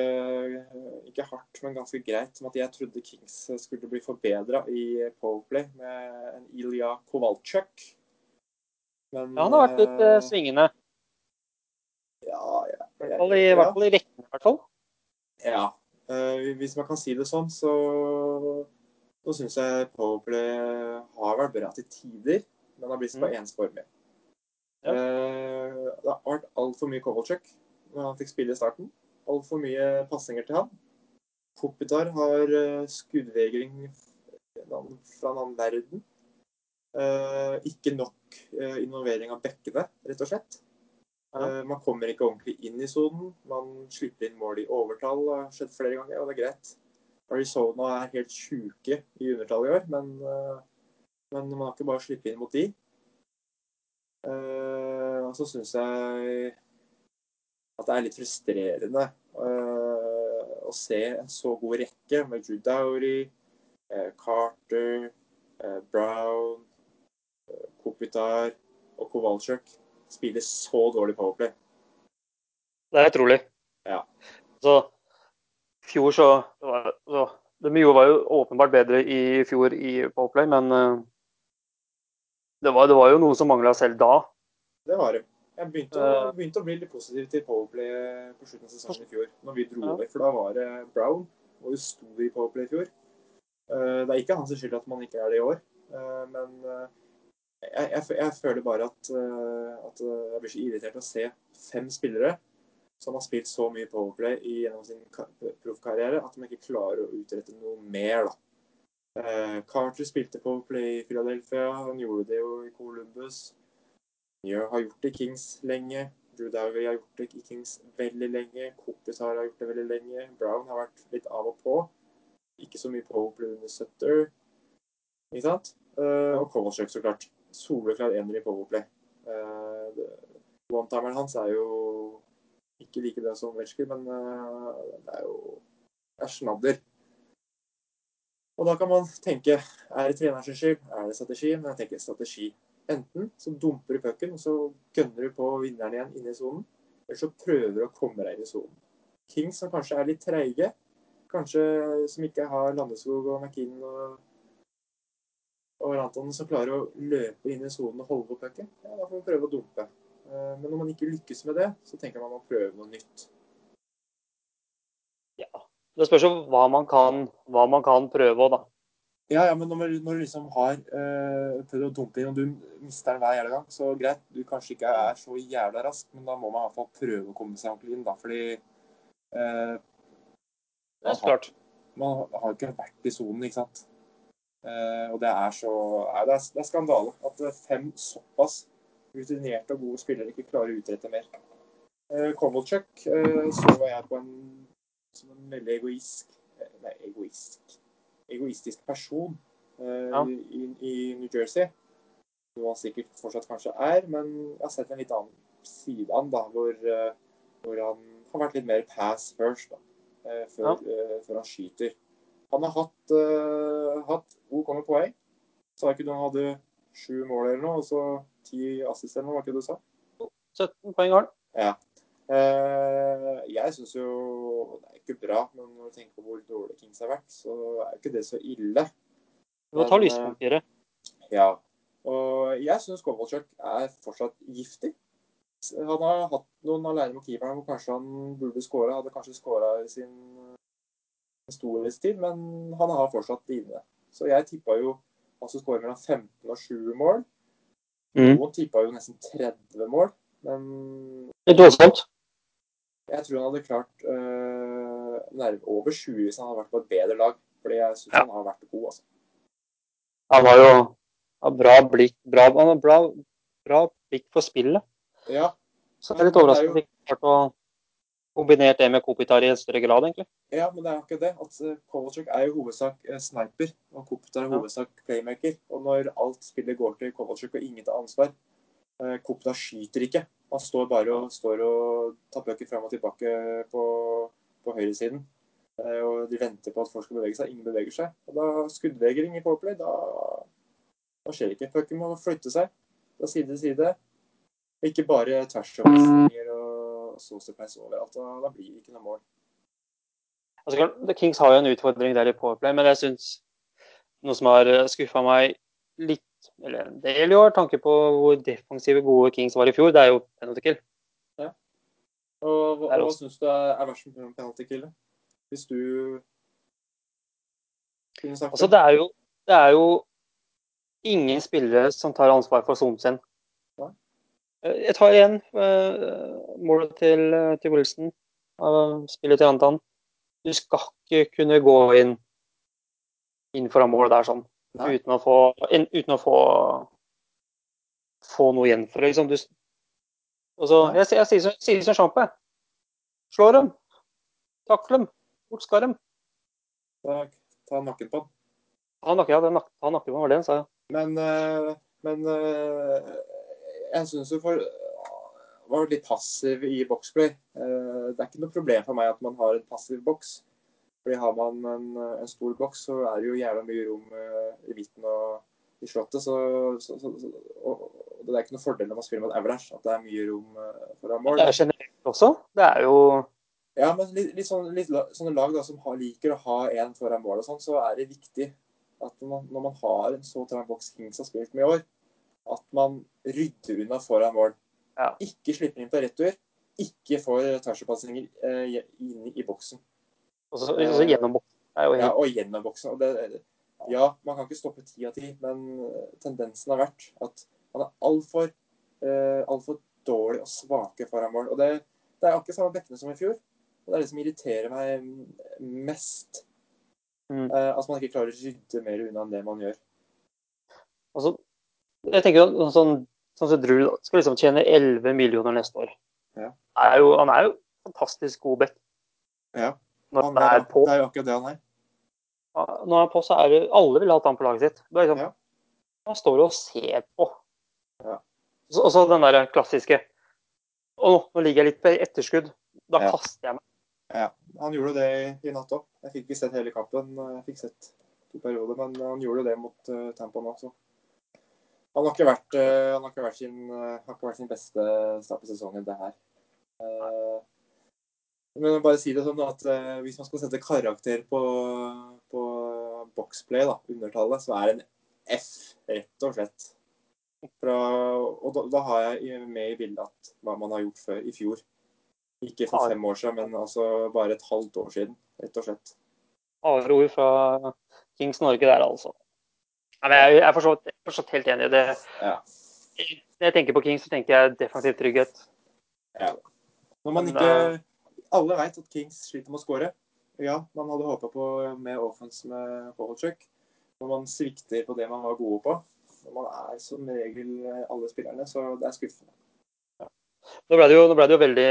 Ikke hardt, men ganske greit med at jeg trodde Kings skulle bli forbedra i Powerplay med en Ilja Kowalczyk. Men Ja, han har vært litt eh, svingende. Ja, ja, I hvert fall i, i, hvert fall i rekken, i hvert fall. ja. Eh, hvis man kan si det sånn, så, så syns jeg Powerplay har vært bra til tider, men har blitt for Mm. ensformig. Ja. Eh, det har vært altfor mye Kovalchuk når han fikk spille i starten. Altfor mye passinger til han. Kopitar har uh, skuddvegring fra en annen verden. Eh, ikke nok eh, involvering av bekkene, rett og slett. Eh, man kommer ikke ordentlig inn i sonen. Man slipper inn mål i overtall. Det har skjedd flere ganger, og det er greit. Arizona er helt sjuke i undertall i år, men, eh, men man har ikke bare sluppet inn mot de. Så syns jeg at det er litt frustrerende eh, å se en så god rekke med Drew Dowry, eh, Carter, eh, Brown, Kopitar og Kowalczyk spille så dårlig powerplay. Det er utrolig. Ja. Så i fjor så, så De var jo åpenbart bedre i fjor i Powerplay, men det var, det var jo noe som mangla selv da. Det var det. Jeg begynte å, Eh. begynte å bli litt positiv til powerplay på slutten av sesongen i fjor, når vi dro over. For da var det Brown, og jo sto i powerplay i fjor. Eh, Det er ikke hans skyld at man ikke er det i år, eh, men eh, jeg, jeg, jeg føler bare at, eh, at eh, jeg blir så irritert å se fem spillere som har spilt så mye powerplay i- gjennom sin ka- proffkarriere, at de ikke klarer å utrette noe mer. da. Eh, Carter spilte powerplay i Philadelphia, han gjorde det jo i Columbus. Njø har gjort det i Kings lenge. Dowry har gjort det i Kings veldig lenge. Kopitar har gjort det veldig lenge. Brown har vært litt av og på. Ikke så mye powerplay under Sutter. Ikke sant? Uh, og Kovalchuk, så klart. Soleklar ener i powerplay. Uh, One-timeren hans er jo ikke like bra som Vetchker, men uh, det er jo det er snadder. Og da kan man tenke er det trenerens skyld, er det strategi? Men jeg tenker strategi. Enten så dumper du pucken, og så gønner du på vinneren igjen inne i sonen. Eller så prøver du å komme deg inn i sonen. Kings som kanskje er litt treige, kanskje som ikke har Landeskog og McKinn og, og Rantanen som klarer å løpe inn i sonen og holde på pucken, ja, da får man prøve å dumpe. Eh, Men når man ikke lykkes med det, så tenker man å prøve noe nytt. Ja. Det spørs jo hva man kan, hva man kan prøve òg, da. Ja, ja, men når, når du liksom har eh, prøvd å dumpe inn, og du mister den hver jævla gang, så greit, du kanskje ikke er så jævla rask, men da må man i hvert fall prøve å komme seg ordentlig inn, da, fordi eh, man, har, man har ikke vært i sonen, ikke sant. Uh, og det er så Nei, det er, det er skandale at fem såpass rutinerte og gode spillere ikke klarer å utrette mer. Uh, Kovalchuk uh, så var jeg på en som en veldig egoisk Nei, egoisk egoistisk person eh, Ja. i, i New Jersey. Noe han sikkert fortsatt kanskje er, men jeg har sett en litt annen side av han, da, hvor, eh, hvor han har vært litt mer pass first da, eh, før, eh, før han skyter. Han har hatt, uh, hatt OK med poeng. Sa ikke du han hadde sju mål eller noe, og så ti assist eller noe, var ikke det du sa? 17 poeng har han. Eh, jeg syns jo Det er ikke bra, men når du tenker på hvor dårlig Kings har vært, så er ikke det så ille. Du må ta i det. Ja. Og jeg syns Kovalchuk er fortsatt giftig. Han har hatt noen alene med keeperen hvor kanskje han burde skåra. Hadde kanskje skåra i sin storhetstid, men han har fortsatt dine. Så jeg tippa jo han skulle skåre mellom 15 og 7 mål. Mm. Noen tippa jo nesten 30 mål, men Litt voldsomt. Jeg tror han hadde klart øh, nærme over 20 hvis han hadde vært på et bedre lag. Fordi jeg syns Ja. han har vært god, altså. Han har jo har bra blikk bra, Han har bra, bra blikk for spillet. Ja, Så det er litt Men det er overrasket jo- over at han ikke klarte å kombinere det med Kopitar i en større grad, egentlig. Ja, men det er akkurat det. At eh, Kovalchuk er jo hovedsak eh, sniper, og Kopitar er hovedsak playmaker. Og når alt spillet går til Kovalchuk og ingen tar ansvar eh, Kopitar skyter ikke. Han står bare og, står og tar pucken fram og tilbake på, på høyresiden. Eh, og de venter på at folk skal bevege seg. Ingen beveger seg. Og da skuddvegring i powerplay, da, da skjer ikke. Pucken må flytte seg fra side til side. Ikke bare tvers over og saucepass overalt. Da, da blir det ikke noe mål. Altså, Kings har jo en utfordring der i Powerplay, men jeg syns noe som har skuffa meg litt, eller en del i år, tanke på hvor defensive gode Kings var i fjor, det er jo penalty kill. Og hva, Det er hva syns du er, er verst med penalty kill? Hvis du kunne sagt Altså, det er jo, det er jo ingen spillere som tar ansvar for sonen sin. Eh, Jeg tar igjen uh, målet til, eh, til Wilson, uh, spillet til Antan. Du skal ikke kunne gå inn, inn foran mål der sånn, Uten å få, uten å få, få noe igjen for det. Liksom. Du, så, jeg, jeg, sier- jeg, sier som- sjampo. som Sjampe. Slå dem. Takle dem. Bort skal dem. Ta, ta nakken på han. Ta nakken, ja, den nak- han nakker var det han sa. ja. Men, eh, men eh, jeg syns jo for var litt passiv i boxplay. Eh, det er ikke noe problem for meg at man har en passiv boks. Fordi Har man en, en stor boks, så er det jo jævla mye rom eh, i midten og i slottet. Så, så, så, og, og det er ikke noe fordel når man spiller mot Average, at det er mye rom eh, foran mål. Det er generelt også. Det er jo Ja, men litt, litt, sånne, litt sånne lag da, som har, liker å ha en foran mål og sånn, så er det viktig at man, når man har en så trang boks Kings har spilt med i år, at man rydder unna foran mål. Ja. Ikke slipper inn på retur. Ikke får tversoppasninger eh, inn i boksen. Også, også gjennom boksen. Ja, og gjennom boksen. Og det, ja, man kan ikke stoppe ti av ti, men eh, tendensen har vært at man er altfor uh, alt for dårlig og svake foran mål. Og det, det er akkurat samme bekkene som i fjor. Og det er det som irriterer meg mest. Mm. Eh, at man ikke klarer å rydde mer unna enn det man gjør. altså, jeg tenker at sånn, sånn som Drew skal liksom tjene 11 millioner neste år. Ja. Er jo, han er jo fantastisk god bekk. Ja. Når Han er, på, det er jo akkurat det han er. når han er på, så er det alle vil ha han på laget sitt. Det er liksom, Ja. Han står og ser på. Ja. Og så den der klassiske Å, nå ligger jeg litt på etterskudd. Da Ja. kaster jeg meg. Ja, han gjorde det i natt òg. Jeg fikk ikke sett hele kampen. Jeg fikk sett to perioder, men han gjorde det mot uh, Tampa nå også. Han har ikke vært, uh, han har ikke vært, sin, uh, har ikke vært sin beste start på sesongen, det her. Eh, men bare si det sånn at eh, hvis man skal sette karakter på, på boxplay, da, undertallet, så er det en F, rett og slett. Fra, og da, da har jeg med i bildet at hva man har gjort før, i fjor. Ikke for fem år siden, men altså bare et halvt år siden, rett og slett. Harde ord fra Kings Norge der, altså. Jeg er forstått helt enig i det. Ja. Når jeg tenker på Kings, så tenker jeg definitivt trygghet. Ja. Når man ikke Alle vet at Kings sliter med å skåre. Ja, man hadde håpa på mer offense med Polchuk. Når man svikter på det man var gode på, når man er som regel alle spillerne, så det er skuffende. Nå ble det jo, ble det jo veldig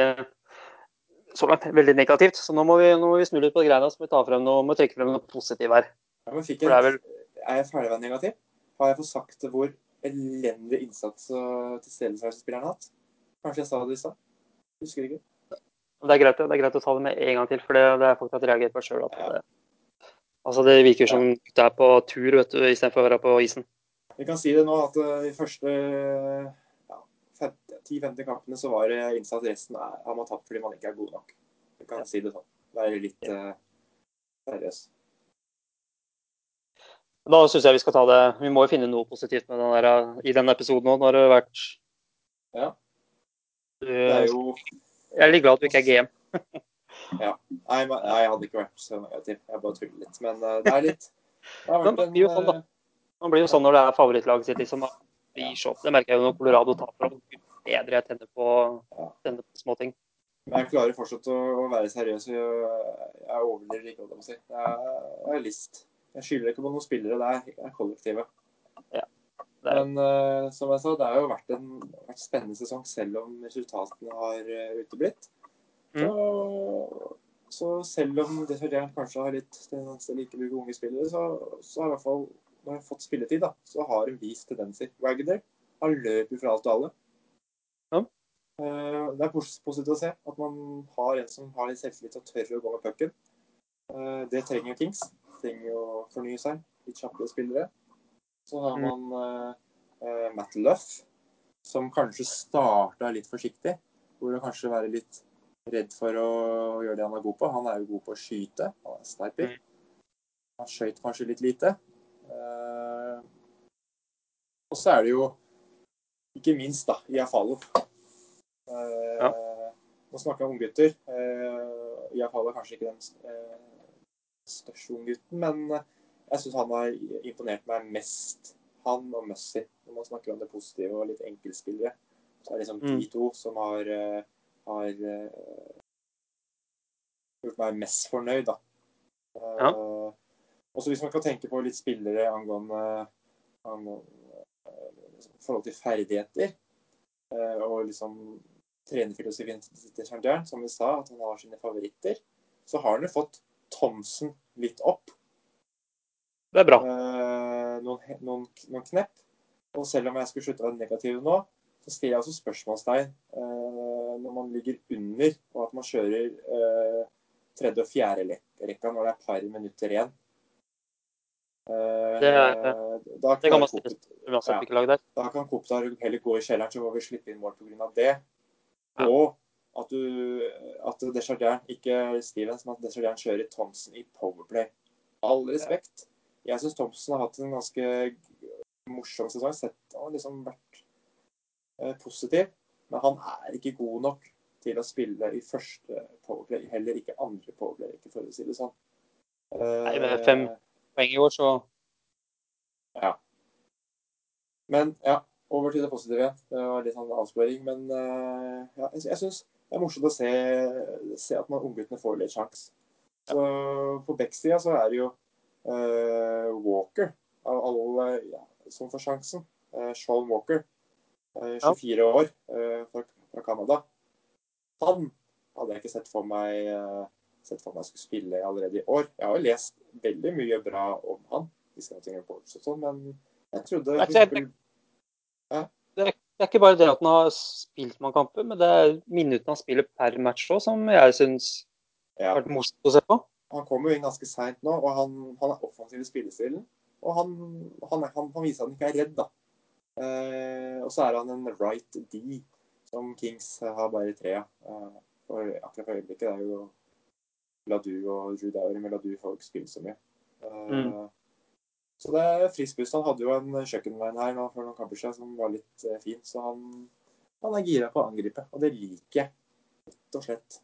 langt veldig negativt, så nå må vi, nå må vi snu litt på greiene. Så må vi ta frem noe, må trekke frem noe positivt her. Ja, men fikk jeg, er vel er jeg ferdig med negativ? Har jeg fått sagt hvor elendig innsats og tilstedeværelsesspilleren har hatt? Kanskje jeg sa det i stad? Husker ikke. Det er, greit, det er greit å ta det med en gang til, for det, det er folk har reagert på sjøl. Altså det virker som det er på tur vet du, istedenfor å være på isen. Vi kan si det nå at de første ja, 10-50 kampene så var det innsats. Resten er, har man tapt fordi man ikke er god nok. Vi kan si det sånn. Være litt uh, seriøs. Da syns jeg vi skal ta det Vi må jo finne noe positivt med den der, i denne episoden òg. Nå har det vært Ja. Det er jo Jeg er litt glad at du ikke er GM. ja. nei, jeg hadde ikke vært så negativ. Jeg bare tuller litt. Men uh, det er litt Det har Men det blir jo sånn, da. uh, Man blir jo sånn når det er favorittlaget sitt. liksom. seg opp. Det merker jeg jo når Colorado taper. bedre jeg tenner på, tenner på småting. Men jeg klarer fortsatt å, å være seriøs. Jeg, jeg overdriver ikke, om å si. Jeg, jeg er list. Jeg skylder ikke på noen spillere. Er, det er kollektivet. Det Men uh, som jeg sa, det har jo vært en vært spennende sesong, selv om resultatene har uh, uteblitt. Mm. Så, så selv om Desjardins kanskje har litt tendens til å ikke bruke unge spillere, så, så har i hvert fall når har fått spilletid, da, så har hun vist tendenser. Wagner har løpet fra alt og alle. Ja. Uh, Det er positivt å se at man har en som har litt selvtillit og tør å gå med pucken. Uh, Det trenger Kings. Trenger jo å fornye seg. Litt kjappere spillere. Så har Mm. man eh, eh, Matt Luff, som kanskje starta litt forsiktig. Burde kanskje være litt redd for å gjøre det han er god på. Han er jo god på å skyte. Han er sniper. Mm. Han skøyt kanskje litt lite. Eh, og så er det jo ikke minst da, Iafalo. Uh, Ja. Nå snakker jeg om unggutter. Uh, Iafalo er kanskje ikke den eh, største unggutten, men eh, jeg syns han har imponert meg mest. Han og Mussy, når man snakker om det positive og litt enkeltspillere. Så er det liksom Mm. de to som har, eh, har eh, gjort meg mest fornøyd, da. Ja. Og så hvis man kan tenke på litt spillere angående, angående eh, forhold til ferdigheter uh, og liksom trenerfilosofien til Desjardins, som vi sa, at han har sine favoritter, så har han jo fått Thomsen litt opp. Det er bra. Eh, noen, noen, noen knepp. Og selv om jeg skulle slutte å være negativ nå, så stiller jeg også spørsmålstegn eh, når man ligger under, og at man kjører eh, tredje og fjerde rekka når det er par minutter igjen. Eh, Det da, Det kan man stille Kopitar- uansett Ja. hvilket lag det er. da kan heller gå i kjelleren, så må vi slippe inn mål pga. det. Ja. Og at, du, at Desjardins, ikke Stevens, men at Desjardins kjører Thomsen i powerplay. All respekt. Jeg syns Thomsen har hatt en ganske morsom sesong. Sett, har liksom vært eh, positiv. Men han er ikke god nok til å spille i første powerplay. Heller ikke andre powerplay, ikke for å si det sånn. Eh, Nei, med fem- Poeng i år, så Men ja, over til det positive. Det var litt sånn avsporing. Men eh, ja, jeg, jeg syns det er morsomt å se, se at man ungguttene får litt sjanse. Så på Beck-sida så er det jo Walker av alle ja, som får sjansen. Uh, Sean Walker, eh, 24 år, eh, fra, fra Canada. Han hadde jeg ikke sett for meg eh, sett for meg skulle spille allerede i år. Jeg har jo lest veldig mye bra om han i Scouting Reports og sånn, men jeg trodde Det er ikke- eksempel- det er, det er ikke bare det at han har spilt mange kamper, men det er minuttene han spiller per match òg, som jeg syns ja. har vært morsomt å se på. Han kom jo inn ganske seint nå, og han, han er offensiv i spillestilen. Og han, han, han, han viser at han ikke er redd, da. Eh, og så er han en right D, som Kings har bare tre av. Eh, for akkurat for øyeblikket det er jo Ladu og Dowry, men Ladu får ikke spille så mye. Eh, Mm. Så det er frisk. Han hadde jo en kjøkkenvein her nå for noen kamper siden som var litt eh, fin, så han, han er gira på å angripe. Og det liker jeg, rett og slett.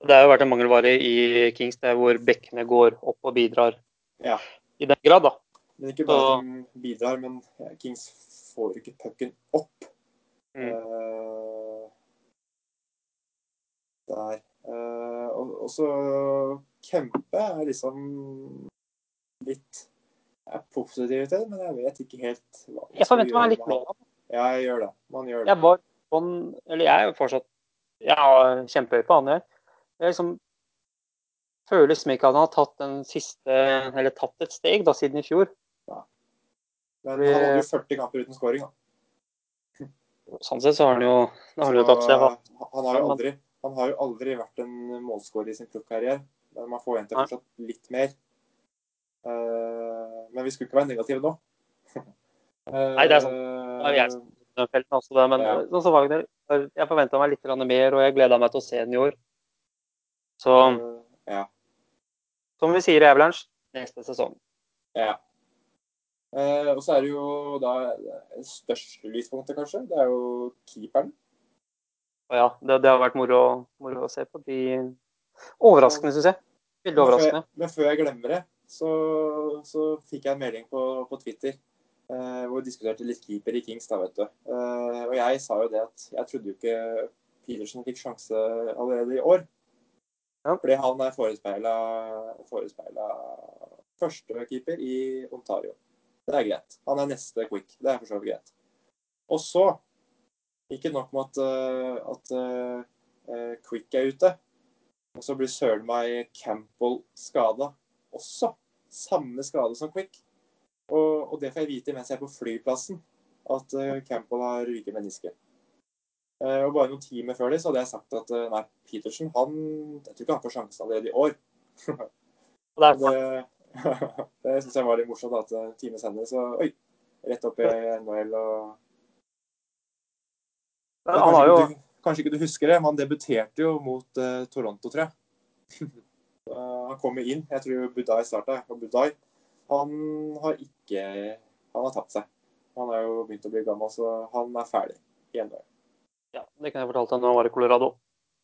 Det har jo vært en mangelvare i Kings der hvor bekkene går opp og bidrar Ja. i den grad, da. Men ikke bare at de bidrar, men Kings får ikke pucken opp. Mm. Uh, der. Uh, og, så Kempe er liksom litt Jeg er positiv til det, men jeg vet ikke helt hva Jeg forventer meg litt mer av. Ja, jeg gjør det. Man gjør det. Jeg var sånn Eller jeg er jo fortsatt Jeg har kjempehøy på han, jeg. Jeg liksom føles som ikke han har tatt siste Eller tatt et steg da, siden i fjor. Men han hadde jo 40 kamper uten scoring. Da. Sånn sett så har han jo, har Så, tatt seg. hva- han, har aldri, han har jo aldri vært en målskårer i sin proffkarriere. Men man forventer fortsatt litt mer. Eh, men vi skulle ikke være negative nå. Nei, det er sant. Det er jeg felten også, det, men Ja. sånn som Wagner, jeg forventa meg litt mer, og jeg gleda meg til å se den i år. Så Eh, ja. som vi sier i Avalanche, neste sesong. ja. Eh, og så er det jo da det største lyspunktet, kanskje. Det er jo keeperen. Og ja, det, det har vært moro, moro å se på. De Overraskende, syns jeg. Veldig Men før, men før jeg glemmer det, så, så fikk jeg en melding på, på Twitter eh, hvor vi diskuterte litt keeper i Kings. da, vet du. Eh, og jeg sa jo det at jeg trodde jo ikke Petersen fikk sjanse allerede i år. Ja. Fordi han er forespeila, førstekeeper i Ontario. Det er greit. Han er neste quick. Det er for så vidt greit. Og så Ikke nok med at, eh, at uh, Quick er ute. Og så blir søren meg Campbell skada også. Samme skade som Quick. Og, og det får jeg vite mens jeg er på flyplassen, at uh, Campbell har ryket menisken. Eh, og bare noen timer før det så hadde jeg sagt at eh, nei, Petersen han, jeg tror ikke han får sjansen allerede i år. Det Det, syns jeg var litt morsomt. At en time senere så Oi! Rett opp i NHL og han har jo kanskje, ikke du, kanskje ikke du husker det, men han debuterte jo mot uh, Toronto, tror jeg. uh, han jo inn. Jeg tror Budai starta. Og Budai han har ikke Han har tapt seg. Han er jo begynt å bli gammel, så han er ferdig i NHL. Ja, Det kan jeg fortelle deg han var i Colorado.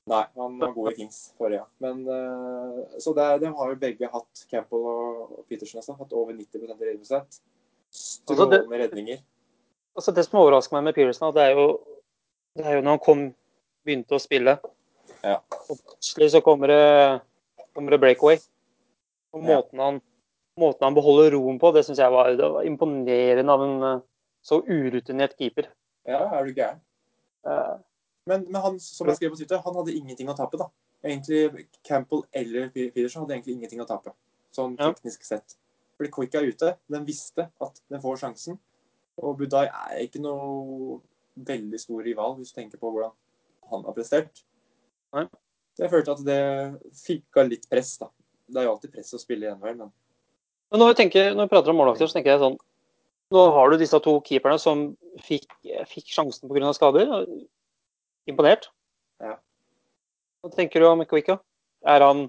Nei, han var god i Kings forrige. Men, eh, så det, de har jo begge hatt, Campbell og Petersen også, hatt over 90 redningsprosent. Strålende redninger. Altså, det som overrasker meg med Peterson, det er jo, det er jo når han kom, begynte å spille. Ja. Og plutselig så kommer det, kommer det breakaway. Og Ja. måten, han, måten han beholder roen på, det syns jeg var, det var imponerende av en eh, så urutinert keeper. Ja, er du gæren. Eh, Men, men han, som jeg skrev på Twitter, han hadde ingenting å tape, da. Egentlig Campbell eller Peterson hadde egentlig ingenting å tape, sånn Ja. teknisk sett. Fordi Quick er ute. Den visste at den får sjansen. Og Budai er ikke noe veldig stor rival, hvis du tenker på hvordan han har prestert. Nei. Jeg følte at det fikk av litt press, da. Det er jo alltid press å spille i NHL, men Men når jeg tenker, når jeg prater om målvakter, så tenker jeg sånn Nå har du disse to keeperne som fikk, fikk sjansen pga. skader. Imponert. Ja. Hva tenker du om Quicka? Er, han,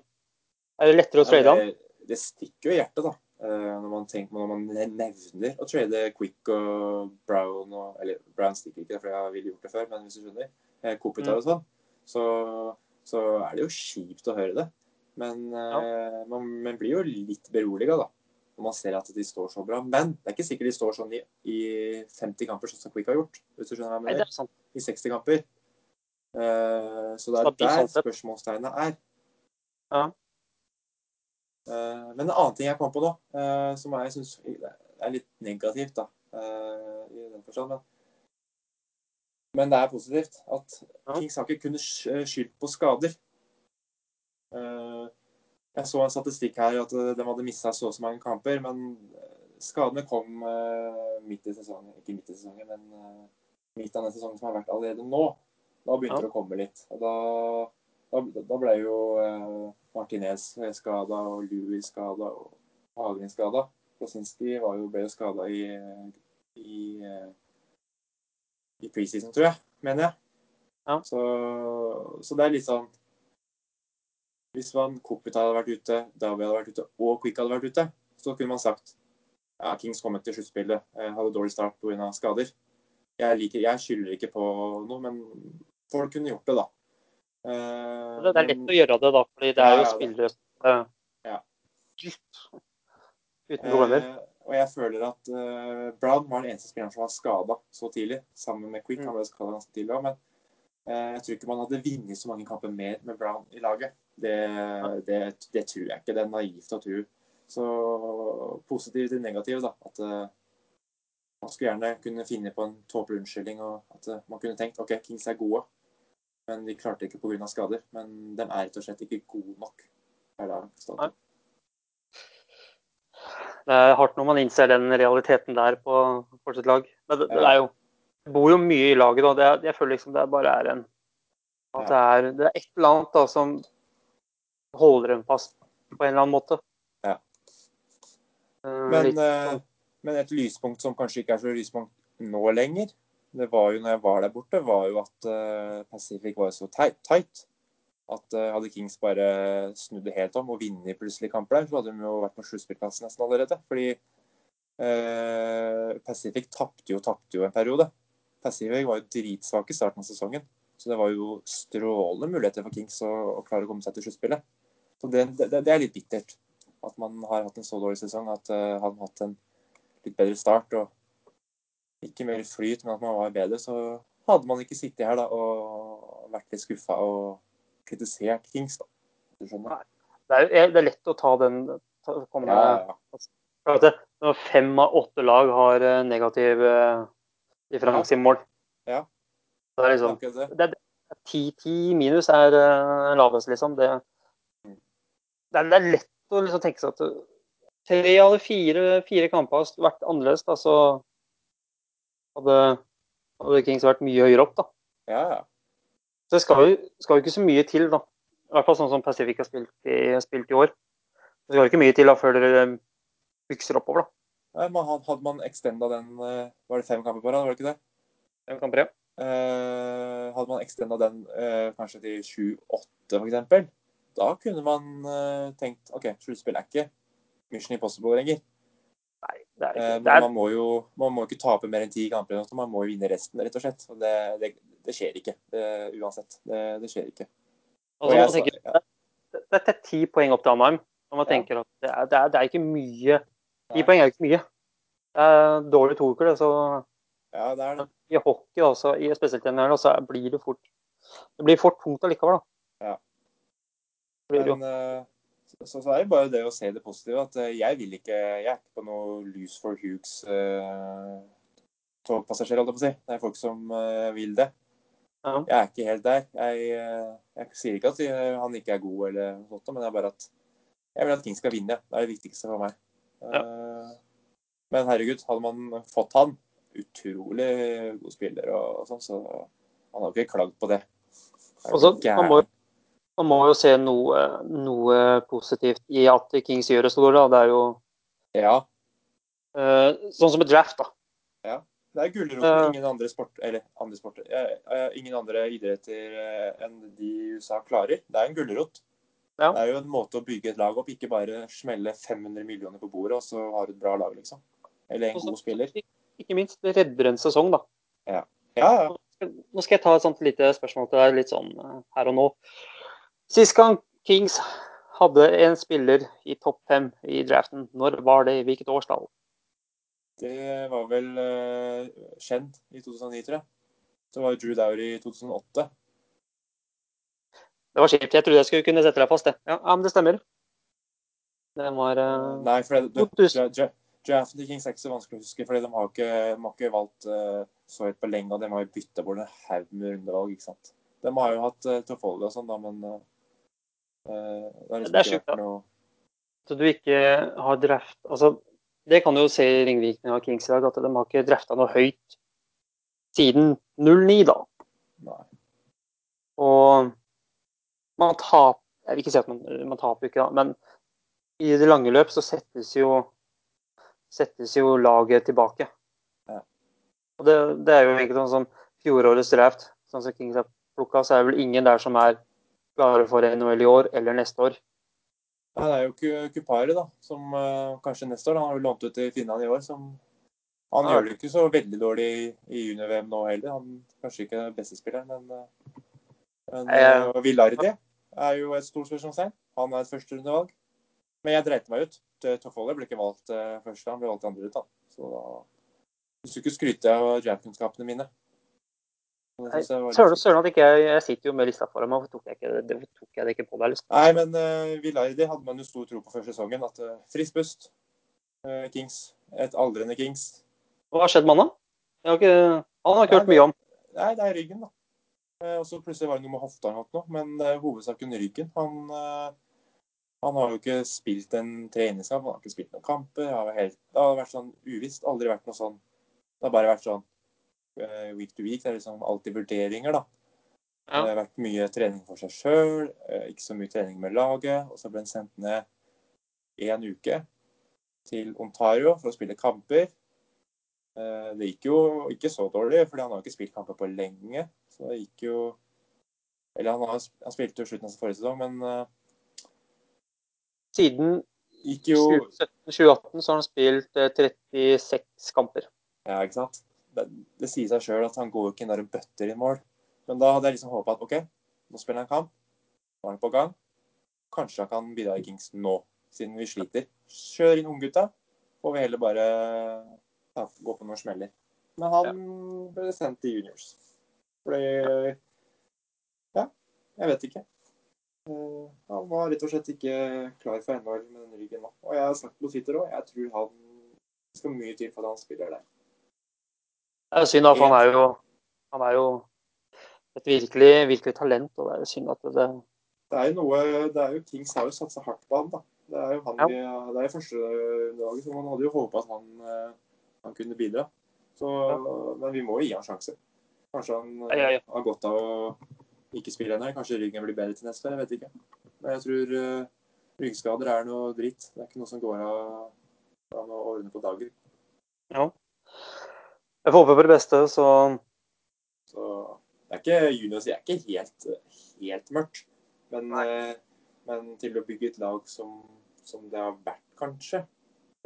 er det lettere å trade han? det, det stikker jo i hjertet, da. eh, Når man, tenker, når man nevner å trade Quick og Brown og Eller Brown stikker ikke, for jeg ville gjort det før, men hvis du skjønner. eh, Kopitar Mm. og sånn. Så, så er det jo kjipt å høre det. Men ja. man, man blir jo litt beroliga, da. Når man ser at de står så bra. Men det er ikke sikkert de står sånn i, i 50 kamper, sånn som Quick har gjort. Hvis du skjønner hva jeg mener er i 60 kamper. Uh, så det er der spørsmålstegnet er. Ja. Uh, men en annen ting jeg kom på nå, uh, som jeg syns er litt negativt, da, i den forstand, men, men det er positivt, at Ja. Kings har ikke sk- skyldt på skader. Eh, jeg så en statistikk her at eh, de hadde mista så og så mange kamper, men eh, skadene kom eh, midt i sesongen. Ikke midt i sesongen, men midt av den sesongen som har vært allerede nå. Da begynte Ja. det å komme litt. Og da, da, da ble jo Martinez skada, og Louis skada, og Hagen skada. Klosinski ble jo skada i, i, i preseason, tror jeg. Mener jeg. Ja. Så, så det er litt sånn Hvis man Kopita hadde vært ute, Davi hadde vært ute, og Quick hadde vært ute, så kunne man sagt ja, Kings kom til sluttspillet. eh, Hadde dårlig start pga. skader. Jeg, liker, jeg skylder ikke på noe, men folk kunne gjort det, da. Eh, Det, er lett å gjøre det, da, fordi det er jo spillere som Ja. Uten problemer. Eh, og jeg føler at uh, Brown var den eneste spilleren som var skada så tidlig, sammen med Quick. Mm. Han ble skada ganske tidlig òg, men uh, jeg tror ikke man hadde vunnet så mange kamper mer med Brown i laget. Det, det, det tror jeg ikke. Det er naivt å tro. Så positiv til negativ, da. At uh, man skulle gjerne kunne finne på en tåpelig unnskyldning, og at uh, man kunne tenkt OK, Kings er gode, men de klarte ikke pga. skader. Men de er rett og slett ikke gode nok Er det. Det er hardt når man innser den realiteten der på sitt lag. Men det, det jo Det bor jo mye i laget, da. Det jeg føler liksom det bare er en At det er, det er et eller annet da som holder dem fast på en eller annen måte. Ja. Eh, Men, litt eh, sånn- men et lyspunkt som kanskje ikke er så lyspunkt nå lenger, det var jo når jeg var der borte, var jo at eh, Pacific var så tight. tight at hadde Kings bare snudd det helt om og vunnet plutselig kamper der, så hadde de jo vært på sluttspillplass nesten allerede. Fordi eh, Pacific tapte jo, tapte jo en periode. Pacific var jo dritsvake i starten av sesongen. Så det var jo strålende muligheter for Kings å, å klare å komme seg til sluttspillet. Så det, det, det er litt bittert. At man har hatt en så dårlig sesong at uh, han man hatt en litt bedre start. og Ikke mer flyt, men at man var bedre. Så hadde man ikke sittet her da og vært litt skuffa og kritisert Kings, da. Du skjønner? det, er, det er lett å ta den ta, komme, Ja, ja. ja. Når fem av åtte lag har eh, negativ eh, differanse i mål Ja. Det er liksom det. det er 10 minus er uh, lavest, liksom. Det, Mm. det, er, det er lett å liksom tenke seg at tre av de fire, fire kamper har vært annerledes, da, så hadde, hadde Kings vært mye høyere opp, da. Ja, ja. Så det skal jo, skal jo ikke så mye til, da. I hvert fall sånn som Pacific har spilt i, spilt i år. Det skal jo ikke mye til da før dere bykser oppover, da. Ja, man, hadde man extenda den eh, Var det fem kamper på rad, var det ikke det? Fem kamper, ja. Eh, hadde man extenda den eh, kanskje til 7-8 f.eks., da kunne man eh, tenkt OK, sluttspill er ikke Mission Impossible lenger. Nei, det er ikke men man må jo man må ikke tape mer enn ti kamper, så man må jo vinne resten, rett og slett. Og det, det, det skjer ikke, det, uansett. Det, det skjer ikke. Og jeg man sa- tenker, ja. Dette er ti poeng opp til Anheim. Når man tenker at det er, det er, er ikke mye. Ti poeng er jo ikke mye. Det er dårlig to uker, det. Så Ja, det er det. I hockey, også, i NHL, så blir det fort Det blir fort tungt allikevel, da. Ja. Men eh, så, så er det bare det å se det positive. At eh, jeg vil ikke Jeg er ikke på noe lose for Hughes uh, togpassasjer, holdt jeg på å si. Det er folk som eh, vil det. Ja. Jeg er ikke helt der. Jeg, eh, jeg sier ikke at eh, han ikke er god, eller noe sånt, men det er bare at jeg vil at King skal vinne. Det er det viktigste for meg. Ja. men herregud, hadde man fått han Utrolig god spiller og sånn, så han har ikke klagd på det. det Og så, man, må, man må jo se noe, noe positivt i at Kings gjør det så. Da. Det er jo Ja, uh, sånn som et draft, da. Ja. Det er gulrot Ja. ingen andre sport, eller andre sporter, uh, eh, ingen andre idretter uh, enn de USA klarer. Det er en gulrot. Ja. Det er jo en måte å bygge et lag opp, ikke bare smelle 500 millioner på bordet, og så har du et bra lag, liksom. Eller en Også, god spiller. Ikke minst det redder en sesong, da. Ja, ja. ja. Nå skal jeg ta et sånt lite spørsmål til deg, litt sånn eh, her og nå. Sist gang Kings hadde en spiller i topp fem i draften, når var det? i Hvilket årstall? Det var vel uh, kjent i 2009, tror jeg. Så var Drew Dowry i 2008. Det var kjipt. Jeg trodde jeg skulle kunne sette deg fast, det. Ja, ja men det stemmer. Det var uh, Nei, for det, det, 2000. dra- dra- draften til Kings er ikke så vanskelig å huske, fordi de har ikke, de har ikke valgt uh, så høyt på lenge, og de har jo bytta bort en haug med rundevalg, ikke sant. De har jo hatt uh, Tofolli og sånn, da, men eh, eh, det er, liksom Det er sjukt, da. noe at du ikke har draft... Altså, det kan du jo se i ringvirkningene av Kings i dag, at de har ikke drafta noe høyt siden 09, da. Nei. Og man taper Jeg vil ikke si at man, man taper ikke, da, men i det lange løp så settes jo, settes jo laget tilbake. Ja. Og det, det er jo egentlig sånn som fjorårets draft. Sånn som Kings har plukka, så er det vel ingen der som er klare for NHL i år eller neste år. Nei, det er jo Ku- Kupari, da, som uh, kanskje neste år. da, Han har jo lånt ut til Finland i år. som Han gjør det ikke så veldig dårlig i, junior-VM nå heller. Han er kanskje ikke den beste spilleren, men, eh, men eh, Villardi er jo et stort spørsmålstegn. Han er et førsterundevalg. Men jeg dreit meg ut. Toffolle ble ikke valgt først, første, han ble valgt andre ut. da. Så da Du skulle ikke skryte av draft-kunnskapene mine. Jeg var Søren søren at ikke jeg, jeg sitter jo med lista foran meg, hvorfor tok jeg, tok jeg det ikke på deg, Liksom. Nei, men uh, Villardi hadde man jo stor tro på før sesongen. At uh, frisk pust. Uh, Kings. Et aldrende Kings. Hva har skjedd med han da? Jeg har ikke, han har ikke hørt mye om. Nei, det er ryggen, da. Uh, og så plutselig var det noe med hofta eller noe, men uh, hovedsaken ryggen. Han, eh, han har jo ikke spilt en treningskamp, han har ikke spilt noen kamper. Helt, det har vært sånn uvisst. Aldri vært noe sånn Det har bare vært sånn eh, week to week. Det er liksom alltid vurderinger, da. Ja. Det har vært mye trening for seg sjøl, ikke så mye trening med laget. Og så ble han sendt ned én uke til Ontario for å spille kamper. Eh, Det gikk jo ikke så dårlig, fordi han har ikke spilt kamper på lenge. Så det gikk jo Eller han, har, han spilte jo slutten av forrige sesong, men eh, Siden 2017-2018 så har han spilt eh, 36 kamper. Ja, ikke sant? Det, det sier seg sjøl at han går jo ikke når der bøtter i mål. Men da hadde jeg liksom håpa at OK, nå spiller han kamp. Nå er han på gang. Kanskje han kan bidra i Kings nå, siden vi sliter. Kjør inn unggutta. Får vi heller bare ta, gå på noen smeller. Men han ble sendt til juniors. Fordi Ja, jeg vet ikke. Eh, Han var rett og slett ikke klar for NHL med den ryggen nå. Og jeg har sagt på Twitter òg, jeg tror han skal mye til for at han spiller der. Det er synd, for han er jo, han er jo et virkelig, virkelig talent. og Det er jo synd at det Det er jo noe det er jo Kings har jo satsa hardt på han, da. Det er jo han Ja. vi, det er første dagen, så man hadde jo håpa at han, eh, han kunne bidra. Så, Men vi må jo gi han sjanse. Kanskje han Ja, ja, ja. har godt av å ikke spiller ennå. Kanskje ryggen blir bedre til neste år, jeg vet ikke. Men jeg tror uh, ryggskader er noe dritt. Det er ikke noe som går av å ordne på dagen. Ja. Jeg får håpe på det beste, så Så det er ikke si. det er ikke helt, helt mørkt. Men, eh, men til å bygge et lag som, som det har vært, kanskje,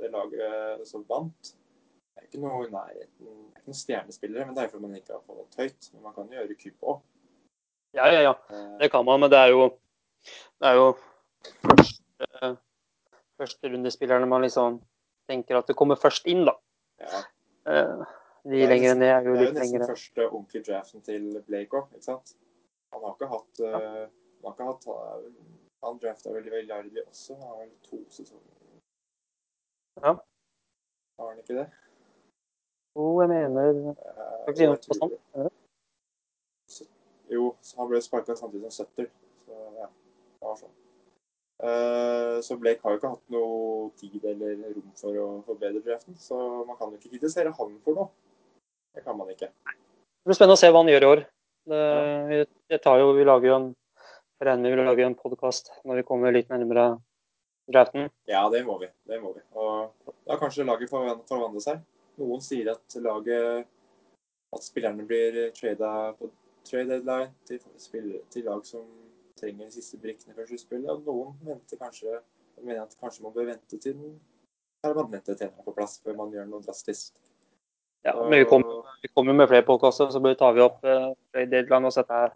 det laget som vant Det er ikke noe i nærheten Det er ikke noen stjernespillere, men det er fordi man ikke har fått høyt. Men man kan jo gjøre kupp òg. Ja, ja, ja. Det kan man, men det er jo, det er jo første, førsterundespillerne man liksom tenker at det kommer først inn, da. Ja. Eh, De er lenger ned er jo Det er jo nesten første ordentlige draften til Blake òg, ikke sant? Han har ikke hatt eh, Han har ikke hatt Han drafta vel Villardi også. Han har vel to sesonger. Ja. Har han ikke det? Jo, jeg mener Eh, ikke si noe jeg tror på sånt. det. Jo, han ble sparka samtidig som Sutter. Så ja, det var sånn. Eh, så Blake har jo ikke hatt noe tid eller rom for å forbedre draften, så man kan jo ikke kritisere han for noe. Det kan man ikke. Det blir spennende å se hva han gjør i år. Det, vi, tar jo, vi lager jo en regner med vi lager en podkast når vi kommer litt nærmere draften. Ja, det må vi. Det må vi. Og da kanskje laget forvan- forvandler seg. Noen sier at laget At spillerne blir trada på trade deadline til, spill- til lag som trenger de siste brikkene før sluttspillet. Og noen venter kanskje mener at kanskje man bør vente til den permanente treneren er på plass før man gjør noe drastisk. Ja, men vi kommer, vi kommer med flere podkaster, så tar vi opp eh, trade deadline og setter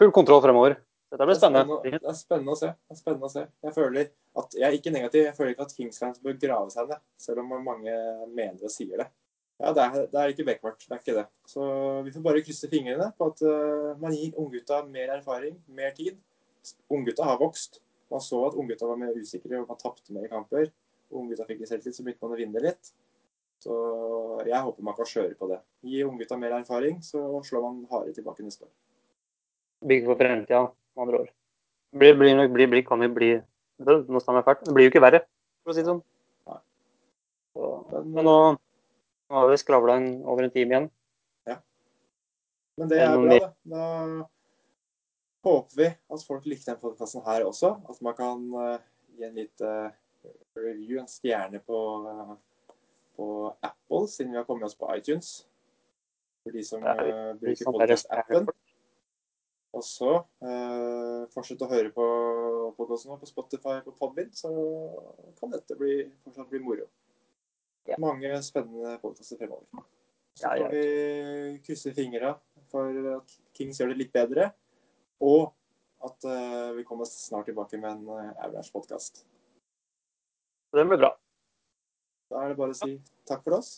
full kontroll fremover. Dette blir Det spennende. Det er spennende å se. Det er spennende å se. Jeg føler at, jeg er ikke negativ. Jeg føler ikke at Kings-fans bør grave seg ned, selv om mange mener og sier det. Ja, det er, det er ikke bekmørkt. Det er ikke det. Så vi får bare krysse fingrene på at uh, man gir unggutta mer erfaring, mer tid. Unggutta har vokst. Man så at unggutta var mer usikre og man tapte mer kamper. Unggutta fikk litt selvtillit, så begynte man å vinne litt. Så jeg håper man kan kjøre på det. Gi unggutta mer erfaring, så slår man hardere tilbake neste år. Bygge for fremtida, med andre ord. Bli, nok- blir, blir, kan vi bli Nå stemmer jeg fælt. Det blir jo ikke verre, for å si det sånn. Nei. Så, Men, men nå, nå har vi skravla over en time igjen. Ja. Men det Er bra, det. Da håper vi at folk likte den podkasten her også. At man kan eh, gi en litt eh, review, en stjerne på, eh, på Apple, siden vi har kommet oss på iTunes. For de som eh, bruker podkast-appen. Og så eh, fortsett å høre på podkasten på Spotify på Podbind, så kan dette bli, fortsatt bli moro. Ja. Mange spennende podkaster fremover. Så får vi krysse fingra for at Kings gjør det litt bedre, og at uh, vi kommer snart tilbake med en uh, Aurash-podkast. Den blir bra. Da er det bare å si takk for oss.